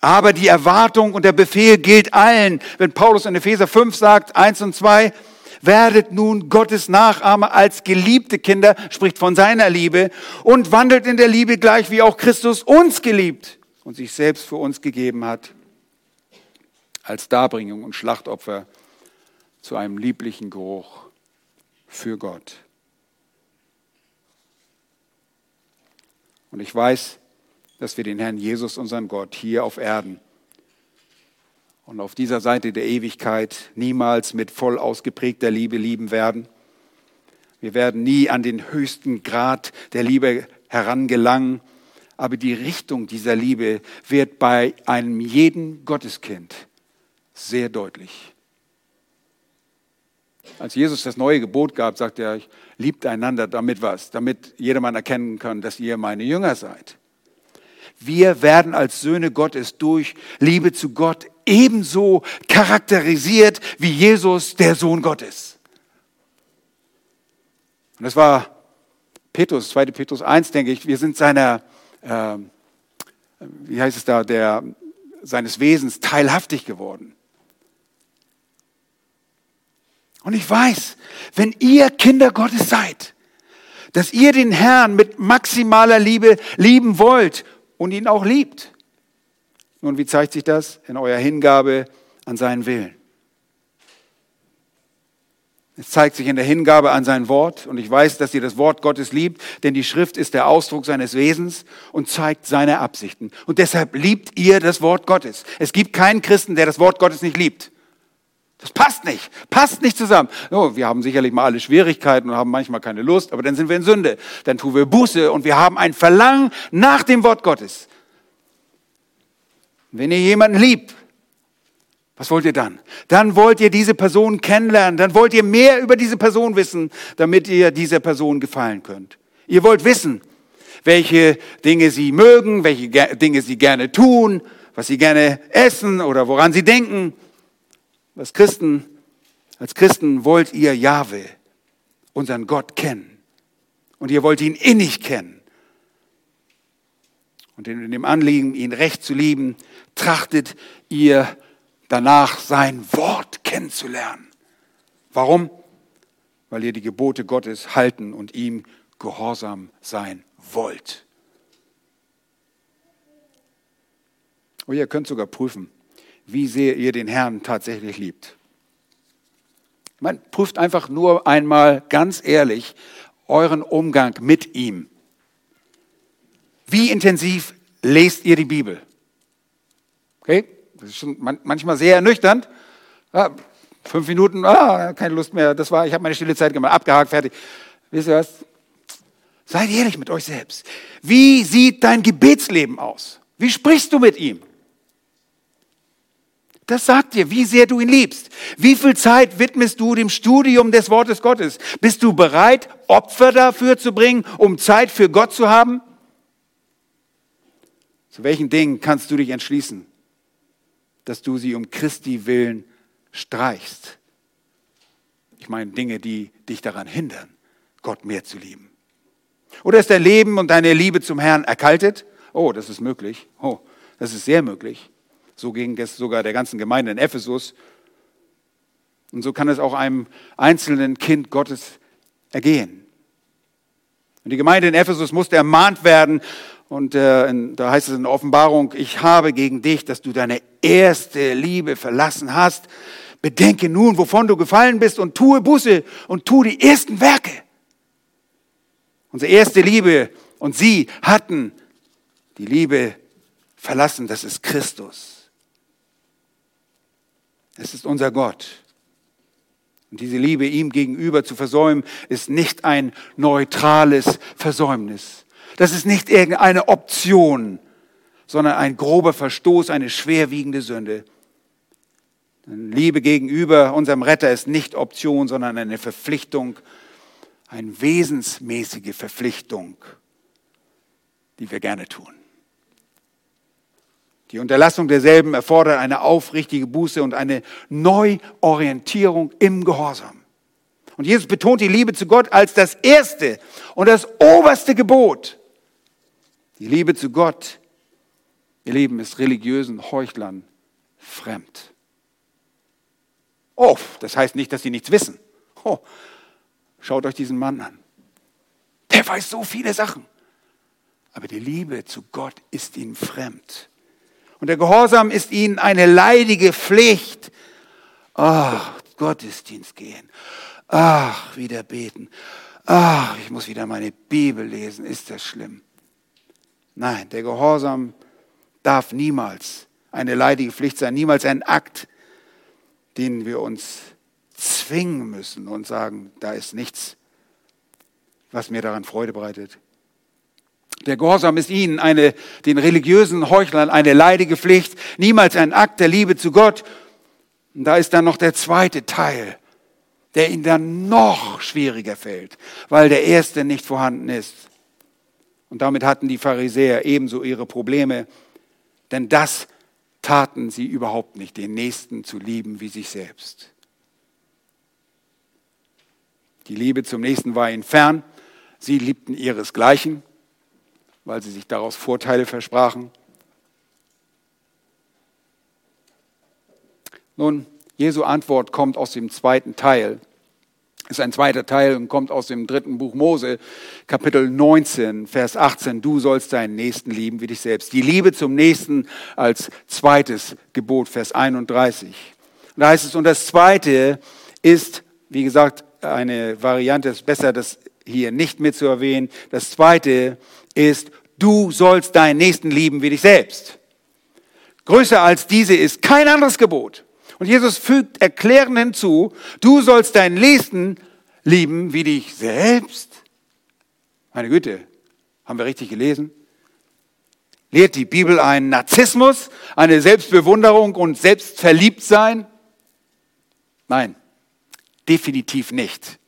Aber die Erwartung und der Befehl gilt allen. Wenn Paulus in Epheser 5 sagt, 1 und 2, werdet nun Gottes Nachahmer als geliebte Kinder, spricht von seiner Liebe, und wandelt in der Liebe gleich wie auch Christus uns geliebt und sich selbst für uns gegeben hat, als Darbringung und Schlachtopfer zu einem lieblichen Geruch für Gott. Und ich weiß, dass wir den Herrn Jesus, unseren Gott, hier auf Erden und auf dieser Seite der Ewigkeit niemals mit voll ausgeprägter Liebe lieben werden. Wir werden nie an den höchsten Grad der Liebe herangelangen, aber die Richtung dieser Liebe wird bei einem jeden Gotteskind sehr deutlich. Als Jesus das neue Gebot gab, sagte er, liebt einander damit was, damit jedermann erkennen kann, dass ihr meine Jünger seid. Wir werden als Söhne Gottes durch Liebe zu Gott ebenso charakterisiert wie Jesus, der Sohn Gottes. Und das war Petrus, 2. Petrus 1, denke ich. Wir sind seiner, äh, wie heißt es da, der, seines Wesens teilhaftig geworden. Und ich weiß, wenn ihr Kinder Gottes seid, dass ihr den Herrn mit maximaler Liebe lieben wollt und ihn auch liebt. Nun, wie zeigt sich das? In eurer Hingabe an seinen Willen. Es zeigt sich in der Hingabe an sein Wort und ich weiß, dass ihr das Wort Gottes liebt, denn die Schrift ist der Ausdruck seines Wesens und zeigt seine Absichten. Und deshalb liebt ihr das Wort Gottes. Es gibt keinen Christen, der das Wort Gottes nicht liebt. Das passt nicht, passt nicht zusammen. Oh, wir haben sicherlich mal alle Schwierigkeiten und haben manchmal keine Lust, aber dann sind wir in Sünde. Dann tun wir Buße und wir haben ein Verlangen nach dem Wort Gottes. Wenn ihr jemanden liebt, was wollt ihr dann? Dann wollt ihr diese Person kennenlernen, dann wollt ihr mehr über diese Person wissen, damit ihr dieser Person gefallen könnt. Ihr wollt wissen, welche Dinge sie mögen, welche Dinge sie gerne tun, was sie gerne essen oder woran sie denken. Als Christen, als Christen wollt ihr Jahwe, unseren Gott, kennen. Und ihr wollt ihn innig kennen. Und in dem Anliegen, ihn recht zu lieben, trachtet ihr danach, sein Wort kennenzulernen. Warum? Weil ihr die Gebote Gottes halten und ihm gehorsam sein wollt. Und ihr könnt sogar prüfen, wie sehr ihr den Herrn tatsächlich liebt. Man prüft einfach nur einmal ganz ehrlich euren Umgang mit ihm. Wie intensiv lest ihr die Bibel? Okay, das ist schon manchmal sehr ernüchternd. Ja, fünf Minuten, ah, keine Lust mehr, das war, ich habe meine stille Zeit gemacht, abgehakt, fertig. Wisst ihr was? Seid ehrlich mit euch selbst. Wie sieht dein Gebetsleben aus? Wie sprichst du mit ihm? Das sagt dir, wie sehr du ihn liebst. Wie viel Zeit widmest du dem Studium des Wortes Gottes? Bist du bereit, Opfer dafür zu bringen, um Zeit für Gott zu haben? Zu welchen Dingen kannst du dich entschließen, dass du sie um Christi willen streichst? Ich meine Dinge, die dich daran hindern, Gott mehr zu lieben. Oder ist dein Leben und deine Liebe zum Herrn erkaltet? Oh, das ist möglich. Oh, das ist sehr möglich. So ging es sogar der ganzen Gemeinde in Ephesus. Und so kann es auch einem einzelnen Kind Gottes ergehen. Und die Gemeinde in Ephesus musste ermahnt werden. Und äh, in, da heißt es in der Offenbarung, ich habe gegen dich, dass du deine erste Liebe verlassen hast. Bedenke nun, wovon du gefallen bist und tue Buße und tue die ersten Werke. Unsere erste Liebe und sie hatten die Liebe verlassen, das ist Christus. Es ist unser Gott. Und diese Liebe ihm gegenüber zu versäumen, ist nicht ein neutrales Versäumnis. Das ist nicht irgendeine Option, sondern ein grober Verstoß, eine schwerwiegende Sünde. Liebe gegenüber unserem Retter ist nicht Option, sondern eine Verpflichtung, eine wesensmäßige Verpflichtung, die wir gerne tun. Die Unterlassung derselben erfordert eine aufrichtige Buße und eine Neuorientierung im Gehorsam. Und Jesus betont die Liebe zu Gott als das erste und das oberste Gebot. Die Liebe zu Gott, ihr Leben ist religiösen Heuchlern fremd. Oh, das heißt nicht, dass sie nichts wissen. Oh, schaut euch diesen Mann an. Der weiß so viele Sachen. Aber die Liebe zu Gott ist ihm fremd. Und der Gehorsam ist ihnen eine leidige Pflicht. Ach, Gottesdienst gehen. Ach, wieder beten. Ach, ich muss wieder meine Bibel lesen. Ist das schlimm? Nein, der Gehorsam darf niemals eine leidige Pflicht sein, niemals ein Akt, den wir uns zwingen müssen und sagen, da ist nichts, was mir daran Freude bereitet. Der Gehorsam ist ihnen, eine, den religiösen Heuchlern, eine leidige Pflicht, niemals ein Akt der Liebe zu Gott. Und da ist dann noch der zweite Teil, der ihnen dann noch schwieriger fällt, weil der erste nicht vorhanden ist. Und damit hatten die Pharisäer ebenso ihre Probleme, denn das taten sie überhaupt nicht, den Nächsten zu lieben wie sich selbst. Die Liebe zum Nächsten war ihnen fern, sie liebten ihresgleichen, weil sie sich daraus Vorteile versprachen. Nun, Jesu Antwort kommt aus dem zweiten Teil ist ein zweiter Teil und kommt aus dem dritten Buch Mose, Kapitel 19, Vers 18. Du sollst deinen Nächsten lieben wie dich selbst. Die Liebe zum Nächsten als zweites Gebot, Vers 31. Und da heißt es, und das zweite ist, wie gesagt, eine Variante, ist besser, das hier nicht mit zu erwähnen. Das zweite ist, du sollst deinen Nächsten lieben wie dich selbst. Größer als diese ist kein anderes Gebot. Und Jesus fügt erklärend hinzu, du sollst deinen Nächsten lieben wie dich selbst. Meine Güte, haben wir richtig gelesen? Lehrt die Bibel einen Narzissmus, eine Selbstbewunderung und Selbstverliebtsein? Nein, definitiv nicht.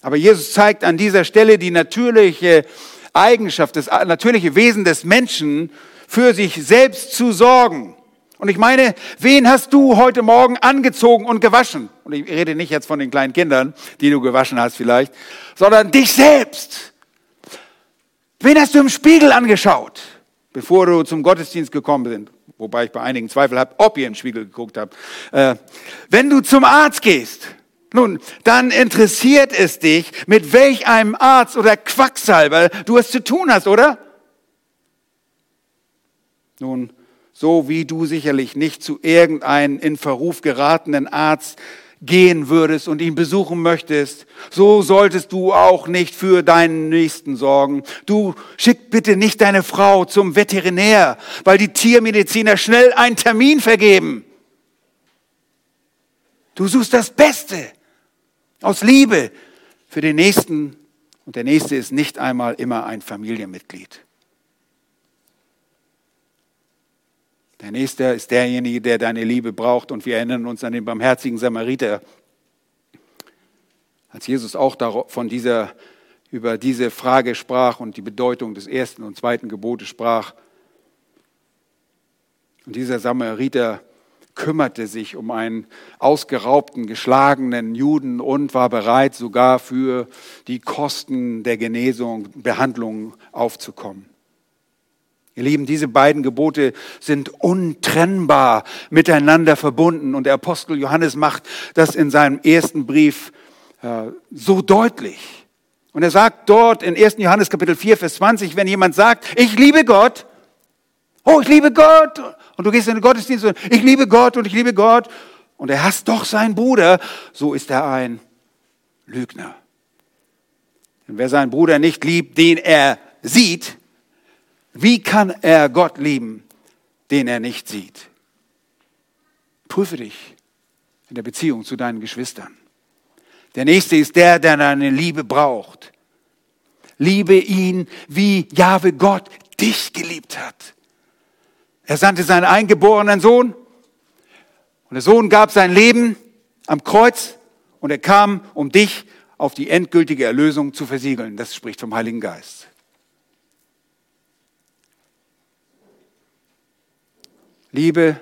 Aber Jesus zeigt an dieser Stelle die natürliche Eigenschaft, das natürliche Wesen des Menschen, für sich selbst zu sorgen. Und ich meine, wen hast du heute Morgen angezogen und gewaschen? Und ich rede nicht jetzt von den kleinen Kindern, die du gewaschen hast vielleicht, sondern dich selbst. Wen hast du im Spiegel angeschaut, bevor du zum Gottesdienst gekommen bist? Wobei ich bei einigen Zweifel habe, ob ihr im Spiegel geguckt habt. Äh, wenn du zum Arzt gehst, nun, dann interessiert es dich, mit welch einem Arzt oder Quacksalber du es zu tun hast, oder? Nun, so wie du sicherlich nicht zu irgendeinem in Verruf geratenen Arzt gehen würdest und ihn besuchen möchtest, so solltest du auch nicht für deinen Nächsten sorgen. Du schick bitte nicht deine Frau zum Veterinär, weil die Tiermediziner schnell einen Termin vergeben. Du suchst das Beste aus Liebe für den Nächsten und der Nächste ist nicht einmal immer ein Familienmitglied. Der Nächste ist derjenige, der deine Liebe braucht. Und wir erinnern uns an den barmherzigen Samariter. Als Jesus auch von dieser, über diese Frage sprach und die Bedeutung des ersten und zweiten Gebotes sprach. Und dieser Samariter kümmerte sich um einen ausgeraubten, geschlagenen Juden und war bereit, sogar für die Kosten der Genesung, Behandlung aufzukommen. Ihr Lieben, diese beiden Gebote sind untrennbar miteinander verbunden und der Apostel Johannes macht das in seinem ersten Brief äh, so deutlich. Und er sagt dort in 1. Johannes Kapitel 4, Vers 20, wenn jemand sagt, ich liebe Gott, oh, ich liebe Gott, und du gehst in den Gottesdienst und ich liebe Gott und ich liebe Gott, und er hasst doch seinen Bruder, so ist er ein Lügner. Denn wer seinen Bruder nicht liebt, den er sieht, wie kann er Gott lieben, den er nicht sieht? Prüfe dich in der Beziehung zu deinen Geschwistern. Der nächste ist der, der deine Liebe braucht. Liebe ihn, wie Jahwe Gott dich geliebt hat. Er sandte seinen eingeborenen Sohn und der Sohn gab sein Leben am Kreuz und er kam, um dich auf die endgültige Erlösung zu versiegeln. Das spricht vom Heiligen Geist. Liebe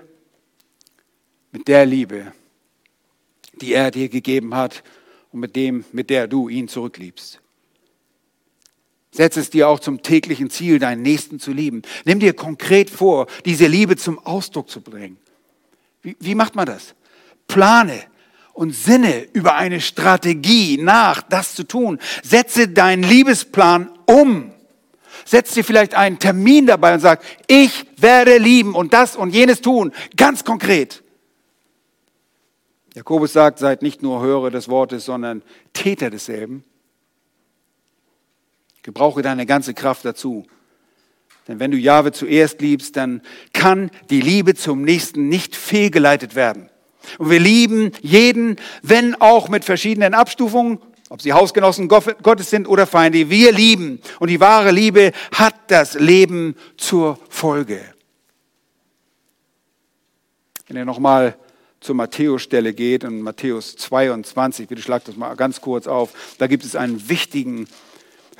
mit der Liebe, die er dir gegeben hat und mit dem, mit der du ihn zurückliebst. Setz es dir auch zum täglichen Ziel, deinen Nächsten zu lieben. Nimm dir konkret vor, diese Liebe zum Ausdruck zu bringen. Wie, wie macht man das? Plane und sinne über eine Strategie nach, das zu tun. Setze deinen Liebesplan um setzt dir vielleicht einen Termin dabei und sagt, ich werde lieben und das und jenes tun, ganz konkret. Jakobus sagt, seid nicht nur Hörer des Wortes, sondern Täter desselben. Gebrauche deine ganze Kraft dazu, Denn wenn du Jahwe zuerst liebst, dann kann die Liebe zum Nächsten nicht fehlgeleitet werden. Und wir lieben jeden, wenn auch mit verschiedenen Abstufungen, ob sie Hausgenossen Gottes sind oder Feinde. Wir lieben. Und die wahre Liebe hat das Leben zur Folge. Wenn ihr nochmal zur Matthäus-Stelle geht, in Matthäus 22, bitte schlagt das mal ganz kurz auf, da gibt es einen wichtigen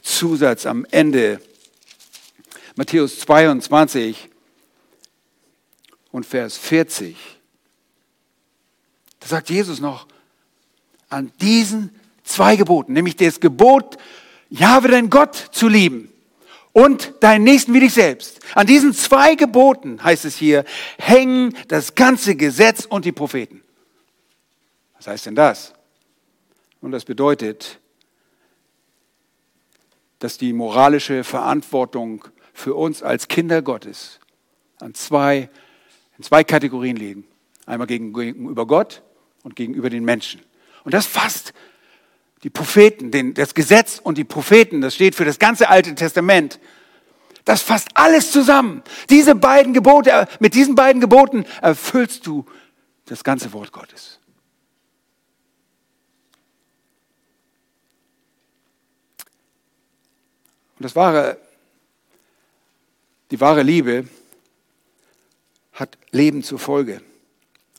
Zusatz am Ende. Matthäus 22 und Vers 40. Da sagt Jesus noch, an diesen zwei Geboten, nämlich das Gebot, Jahwe dein Gott zu lieben und deinen Nächsten wie dich selbst. An diesen zwei Geboten, heißt es hier, hängen das ganze Gesetz und die Propheten. Was heißt denn das? Und das bedeutet, dass die moralische Verantwortung für uns als Kinder Gottes an zwei, in zwei Kategorien liegen. Einmal gegenüber Gott und gegenüber den Menschen. Und das fasst die Propheten, den, das Gesetz und die Propheten, das steht für das ganze Alte Testament. Das fasst alles zusammen. Diese beiden Gebote, mit diesen beiden Geboten erfüllst du das ganze Wort Gottes. Und das wahre, die wahre Liebe hat Leben zur Folge.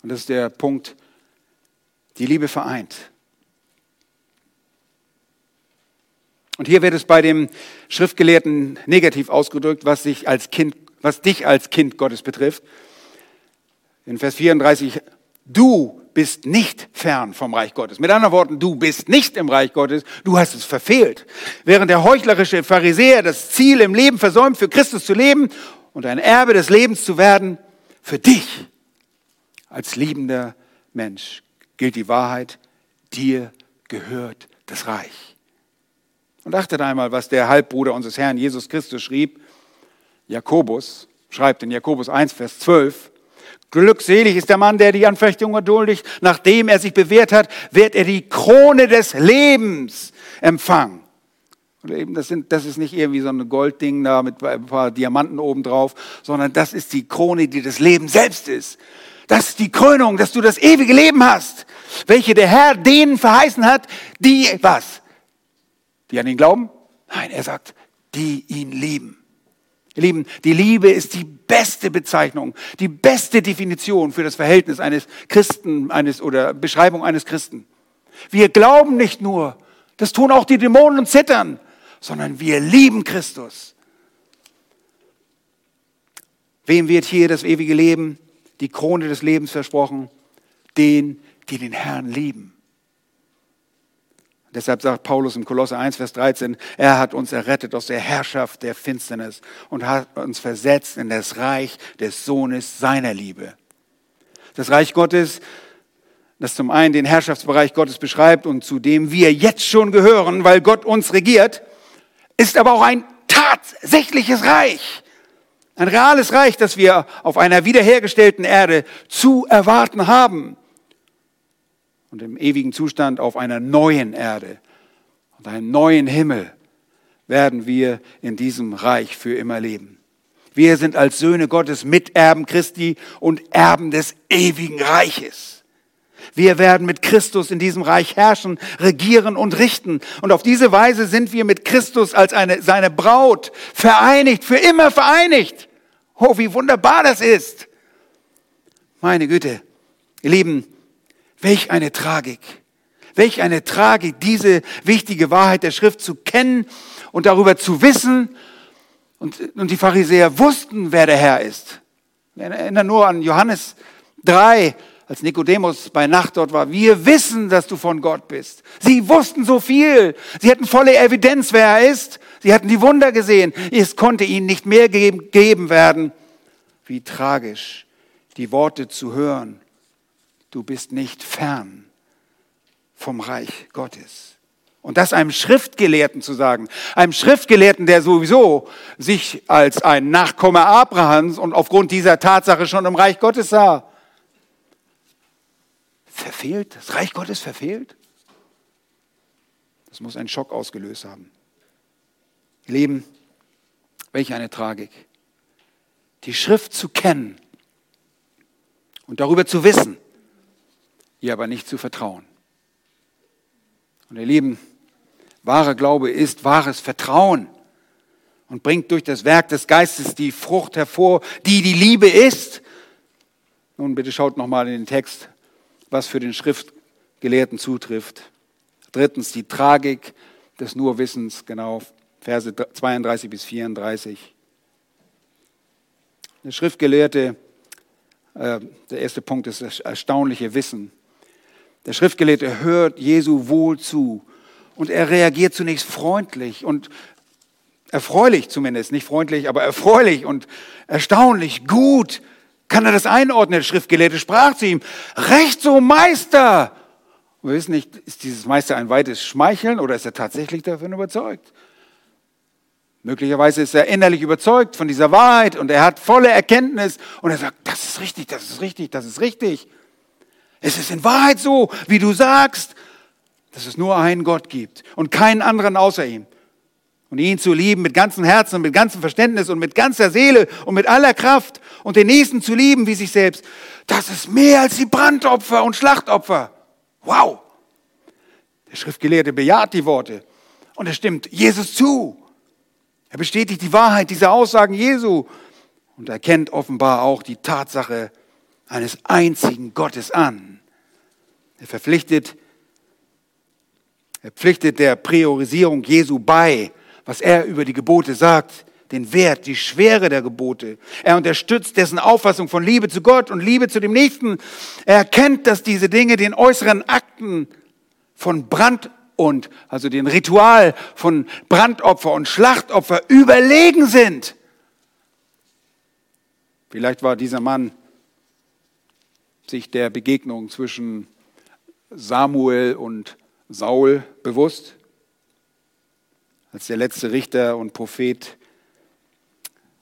Und das ist der Punkt, die Liebe vereint. Und hier wird es bei dem Schriftgelehrten negativ ausgedrückt, was, sich als kind, was dich als Kind Gottes betrifft. In Vers 34, du bist nicht fern vom Reich Gottes. Mit anderen Worten, du bist nicht im Reich Gottes, du hast es verfehlt. Während der heuchlerische Pharisäer das Ziel im Leben versäumt, für Christus zu leben und ein Erbe des Lebens zu werden, für dich als liebender Mensch gilt die Wahrheit, dir gehört das Reich. Und achtet einmal, was der Halbbruder unseres Herrn Jesus Christus schrieb. Jakobus schreibt in Jakobus 1, Vers 12. Glückselig ist der Mann, der die Anfechtung erduldigt. Nachdem er sich bewährt hat, wird er die Krone des Lebens empfangen. Und eben, das, sind, das ist nicht irgendwie so ein Goldding da mit ein paar Diamanten obendrauf, sondern das ist die Krone, die das Leben selbst ist. Das ist die Krönung, dass du das ewige Leben hast, welche der Herr denen verheißen hat, die was? Die an ihn glauben? Nein, er sagt, die ihn lieben. Ihr Lieben, die Liebe ist die beste Bezeichnung, die beste Definition für das Verhältnis eines Christen eines, oder Beschreibung eines Christen. Wir glauben nicht nur, das tun auch die Dämonen und zittern, sondern wir lieben Christus. Wem wird hier das ewige Leben, die Krone des Lebens versprochen? Den, die den Herrn lieben. Deshalb sagt Paulus im Kolosse 1, Vers 13, er hat uns errettet aus der Herrschaft der Finsternis und hat uns versetzt in das Reich des Sohnes seiner Liebe. Das Reich Gottes, das zum einen den Herrschaftsbereich Gottes beschreibt und zu dem wir jetzt schon gehören, weil Gott uns regiert, ist aber auch ein tatsächliches Reich. Ein reales Reich, das wir auf einer wiederhergestellten Erde zu erwarten haben und im ewigen Zustand auf einer neuen Erde und einem neuen Himmel werden wir in diesem Reich für immer leben. Wir sind als Söhne Gottes Miterben Christi und Erben des ewigen Reiches. Wir werden mit Christus in diesem Reich herrschen, regieren und richten. Und auf diese Weise sind wir mit Christus als eine, seine Braut vereinigt, für immer vereinigt. Oh, wie wunderbar das ist. Meine Güte. Ihr Lieben, Welch eine Tragik. Welch eine Tragik, diese wichtige Wahrheit der Schrift zu kennen und darüber zu wissen. Und, und die Pharisäer wussten, wer der Herr ist. Wir erinnern nur an Johannes 3, als Nikodemus bei Nacht dort war. Wir wissen, dass du von Gott bist. Sie wussten so viel. Sie hatten volle Evidenz, wer er ist. Sie hatten die Wunder gesehen. Es konnte ihnen nicht mehr gegeben werden. Wie tragisch, die Worte zu hören du bist nicht fern vom Reich Gottes. Und das einem Schriftgelehrten zu sagen, einem Schriftgelehrten, der sowieso sich als ein Nachkomme Abrahams und aufgrund dieser Tatsache schon im Reich Gottes sah. Verfehlt? Das Reich Gottes verfehlt? Das muss einen Schock ausgelöst haben. Leben, welch eine Tragik. die Schrift zu kennen und darüber zu wissen, ihr aber nicht zu vertrauen. Und ihr Lieben, wahrer Glaube ist wahres Vertrauen und bringt durch das Werk des Geistes die Frucht hervor, die die Liebe ist. Nun bitte schaut nochmal in den Text, was für den Schriftgelehrten zutrifft. Drittens die Tragik des Nurwissens, genau, Verse 32 bis 34. Der Schriftgelehrte, äh, der erste Punkt ist das erstaunliche Wissen. Der Schriftgelehrte hört Jesu wohl zu und er reagiert zunächst freundlich und erfreulich zumindest, nicht freundlich, aber erfreulich und erstaunlich, gut. Kann er das einordnen? Der Schriftgelehrte sprach zu ihm, Recht so, Meister. wir wissen nicht, ist dieses Meister ein weites Schmeicheln oder ist er tatsächlich davon überzeugt? Möglicherweise ist er innerlich überzeugt von dieser Wahrheit und er hat volle Erkenntnis und er sagt, das ist richtig, das ist richtig, das ist richtig. Es ist in Wahrheit so, wie du sagst, dass es nur einen Gott gibt und keinen anderen außer ihm. Und ihn zu lieben mit ganzem Herzen und mit ganzem Verständnis und mit ganzer Seele und mit aller Kraft und den Nächsten zu lieben wie sich selbst, das ist mehr als die Brandopfer und Schlachtopfer. Wow! Der Schriftgelehrte bejaht die Worte und er stimmt Jesus zu. Er bestätigt die Wahrheit dieser Aussagen Jesu und erkennt offenbar auch die Tatsache eines einzigen Gottes an. Er verpflichtet, er pflichtet der Priorisierung Jesu bei, was er über die Gebote sagt, den Wert, die Schwere der Gebote. Er unterstützt dessen Auffassung von Liebe zu Gott und Liebe zu dem Nächsten. Er erkennt, dass diese Dinge den äußeren Akten von Brand und also den Ritual von Brandopfer und Schlachtopfer überlegen sind. Vielleicht war dieser Mann sich der Begegnung zwischen Samuel und Saul bewusst, als der letzte Richter und Prophet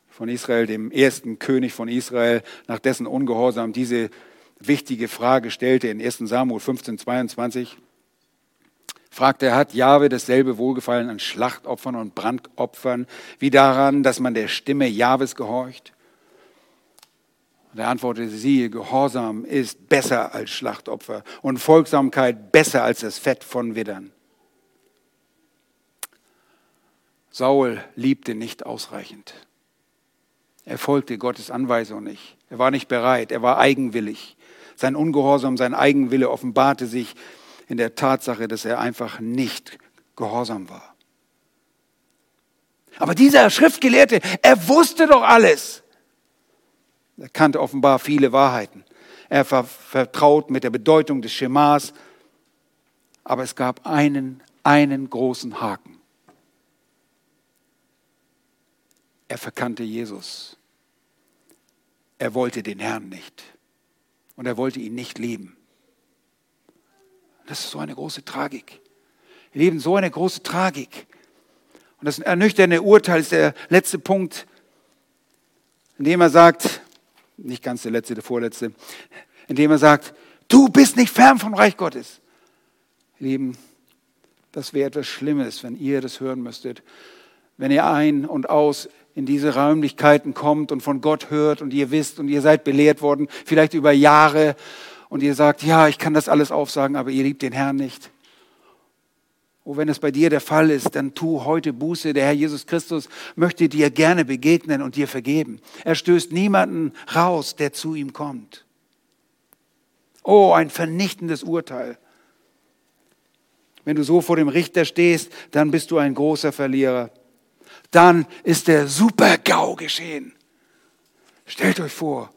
von Israel, dem ersten König von Israel, nach dessen Ungehorsam diese wichtige Frage stellte in 1 Samuel 15, 22 fragt er, hat Jahwe dasselbe Wohlgefallen an Schlachtopfern und Brandopfern wie daran, dass man der Stimme Jahwes gehorcht? Und er antwortete, siehe, Gehorsam ist besser als Schlachtopfer und Folgsamkeit besser als das Fett von Widdern. Saul liebte nicht ausreichend. Er folgte Gottes Anweisung nicht. Er war nicht bereit. Er war eigenwillig. Sein Ungehorsam, sein Eigenwille offenbarte sich in der Tatsache, dass er einfach nicht gehorsam war. Aber dieser Schriftgelehrte, er wusste doch alles. Er kannte offenbar viele Wahrheiten. Er war vertraut mit der Bedeutung des Schemas. Aber es gab einen, einen großen Haken. Er verkannte Jesus. Er wollte den Herrn nicht. Und er wollte ihn nicht lieben. Das ist so eine große Tragik. Wir leben so eine große Tragik. Und das ernüchternde Urteil ist der letzte Punkt, indem er sagt, nicht ganz der letzte, der vorletzte, indem er sagt, du bist nicht fern vom Reich Gottes. Lieben, das wäre etwas Schlimmes, wenn ihr das hören müsstet. Wenn ihr ein und aus in diese Räumlichkeiten kommt und von Gott hört und ihr wisst und ihr seid belehrt worden, vielleicht über Jahre und ihr sagt, ja, ich kann das alles aufsagen, aber ihr liebt den Herrn nicht. Oh, wenn es bei dir der Fall ist, dann tu heute Buße. Der Herr Jesus Christus möchte dir gerne begegnen und dir vergeben. Er stößt niemanden raus, der zu ihm kommt. Oh, ein vernichtendes Urteil. Wenn du so vor dem Richter stehst, dann bist du ein großer Verlierer. Dann ist der Super-GAU geschehen. Stellt euch vor,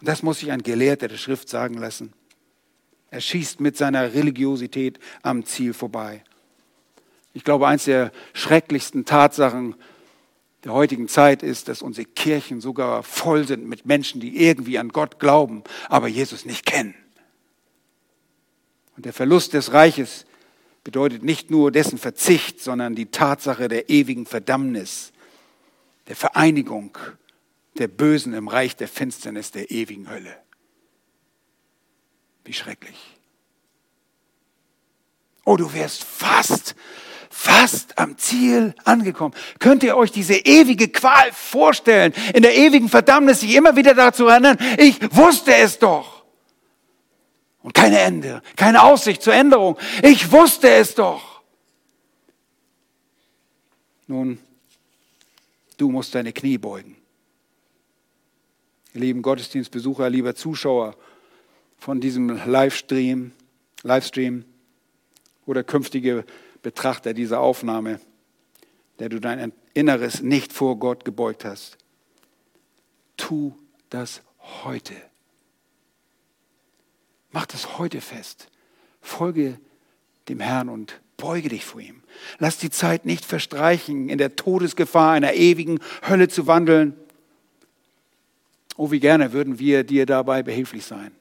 das muss sich ein Gelehrter der Schrift sagen lassen. Er schießt mit seiner Religiosität am Ziel vorbei. Ich glaube, eins der schrecklichsten Tatsachen der heutigen Zeit ist, dass unsere Kirchen sogar voll sind mit Menschen, die irgendwie an Gott glauben, aber Jesus nicht kennen. Und der Verlust des Reiches bedeutet nicht nur dessen Verzicht, sondern die Tatsache der ewigen Verdammnis, der Vereinigung der Bösen im Reich der Finsternis der ewigen Hölle. Wie schrecklich. Oh, du wärst fast, fast am Ziel angekommen. Könnt ihr euch diese ewige Qual vorstellen, in der ewigen Verdammnis sich immer wieder dazu erinnern, ich wusste es doch. Und keine Ende, keine Aussicht zur Änderung. Ich wusste es doch. Nun, du musst deine Knie beugen. Ihr lieben Gottesdienstbesucher, lieber Zuschauer von diesem Livestream, Livestream oder künftige Betrachter dieser Aufnahme, der du dein Inneres nicht vor Gott gebeugt hast. Tu das heute. Mach das heute fest. Folge dem Herrn und beuge dich vor ihm. Lass die Zeit nicht verstreichen, in der Todesgefahr einer ewigen Hölle zu wandeln. Oh, wie gerne würden wir dir dabei behilflich sein.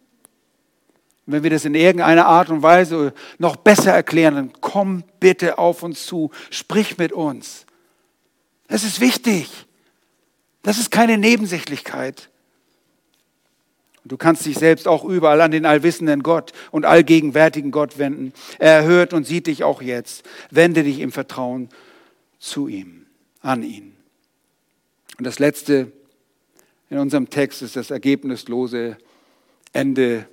Und wenn wir das in irgendeiner Art und Weise noch besser erklären, dann komm bitte auf uns zu, sprich mit uns. Das ist wichtig. Das ist keine Nebensächlichkeit. Du kannst dich selbst auch überall an den allwissenden Gott und allgegenwärtigen Gott wenden. Er hört und sieht dich auch jetzt. Wende dich im Vertrauen zu ihm, an ihn. Und das Letzte in unserem Text ist das ergebnislose Ende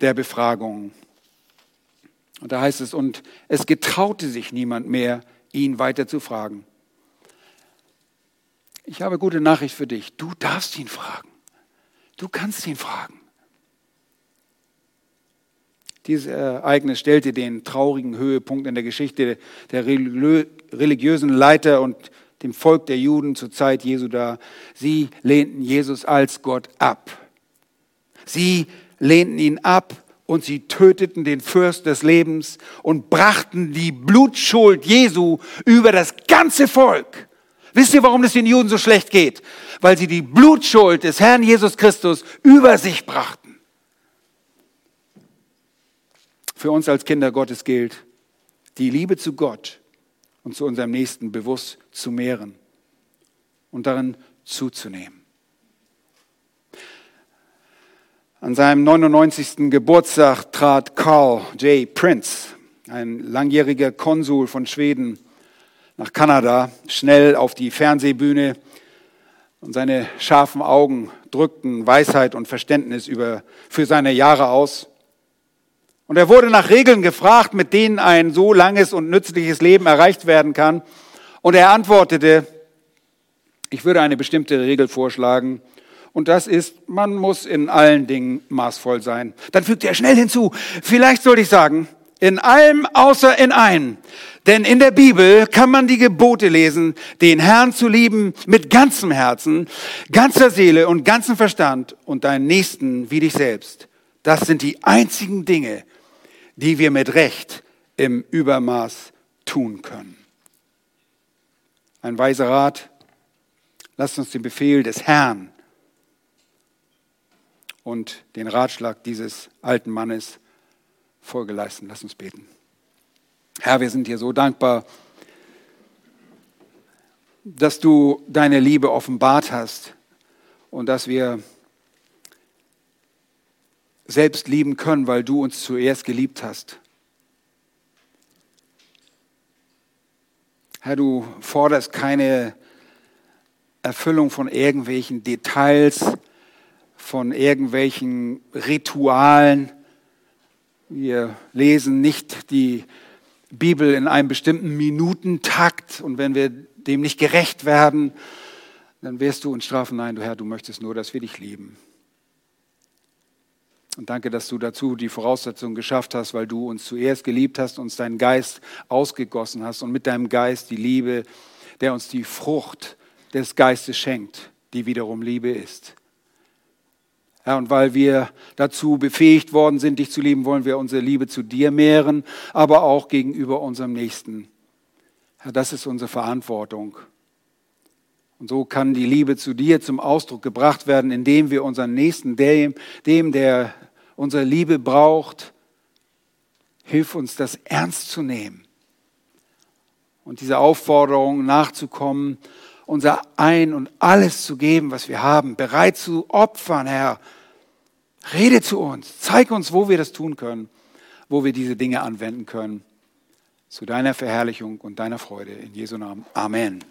der Befragung. Und da heißt es, und es getraute sich niemand mehr, ihn weiter zu fragen. Ich habe gute Nachricht für dich. Du darfst ihn fragen. Du kannst ihn fragen. Dieses Ereignis stellte den traurigen Höhepunkt in der Geschichte der religiösen Leiter und dem Volk der Juden zur Zeit Jesu dar. Sie lehnten Jesus als Gott ab. Sie lehnten ihn ab und sie töteten den Fürst des Lebens und brachten die Blutschuld Jesu über das ganze Volk. Wisst ihr, warum es den Juden so schlecht geht? Weil sie die Blutschuld des Herrn Jesus Christus über sich brachten. Für uns als Kinder Gottes gilt, die Liebe zu Gott und zu unserem Nächsten bewusst zu mehren und darin zuzunehmen. An seinem 99. Geburtstag trat Carl J. Prince, ein langjähriger Konsul von Schweden, nach Kanada, schnell auf die Fernsehbühne und seine scharfen Augen drückten Weisheit und Verständnis über, für seine Jahre aus. Und er wurde nach Regeln gefragt, mit denen ein so langes und nützliches Leben erreicht werden kann. Und er antwortete, ich würde eine bestimmte Regel vorschlagen, und das ist, man muss in allen Dingen maßvoll sein. Dann fügt er schnell hinzu, vielleicht sollte ich sagen, in allem außer in einem. Denn in der Bibel kann man die Gebote lesen, den Herrn zu lieben mit ganzem Herzen, ganzer Seele und ganzem Verstand und deinen Nächsten wie dich selbst. Das sind die einzigen Dinge, die wir mit Recht im Übermaß tun können. Ein weiser Rat, lasst uns den Befehl des Herrn und den Ratschlag dieses alten Mannes Folge leisten. Lass uns beten. Herr, wir sind dir so dankbar, dass du deine Liebe offenbart hast und dass wir selbst lieben können, weil du uns zuerst geliebt hast. Herr, du forderst keine Erfüllung von irgendwelchen Details, von irgendwelchen Ritualen. Wir lesen nicht die Bibel in einem bestimmten Minutentakt und wenn wir dem nicht gerecht werden, dann wirst du uns strafen. Nein, du Herr, du möchtest nur, dass wir dich lieben. Und danke, dass du dazu die Voraussetzungen geschafft hast, weil du uns zuerst geliebt hast, uns deinen Geist ausgegossen hast und mit deinem Geist die Liebe, der uns die Frucht des Geistes schenkt, die wiederum Liebe ist. Herr, und weil wir dazu befähigt worden sind, dich zu lieben, wollen wir unsere Liebe zu dir mehren, aber auch gegenüber unserem Nächsten. Herr, das ist unsere Verantwortung. Und so kann die Liebe zu dir zum Ausdruck gebracht werden, indem wir unseren Nächsten, dem, dem der unsere Liebe braucht, hilf uns, das ernst zu nehmen und dieser Aufforderung nachzukommen, unser Ein und alles zu geben, was wir haben, bereit zu opfern, Herr. Rede zu uns, zeig uns, wo wir das tun können, wo wir diese Dinge anwenden können. zu deiner Verherrlichung und deiner Freude. In Jesu Namen. Amen.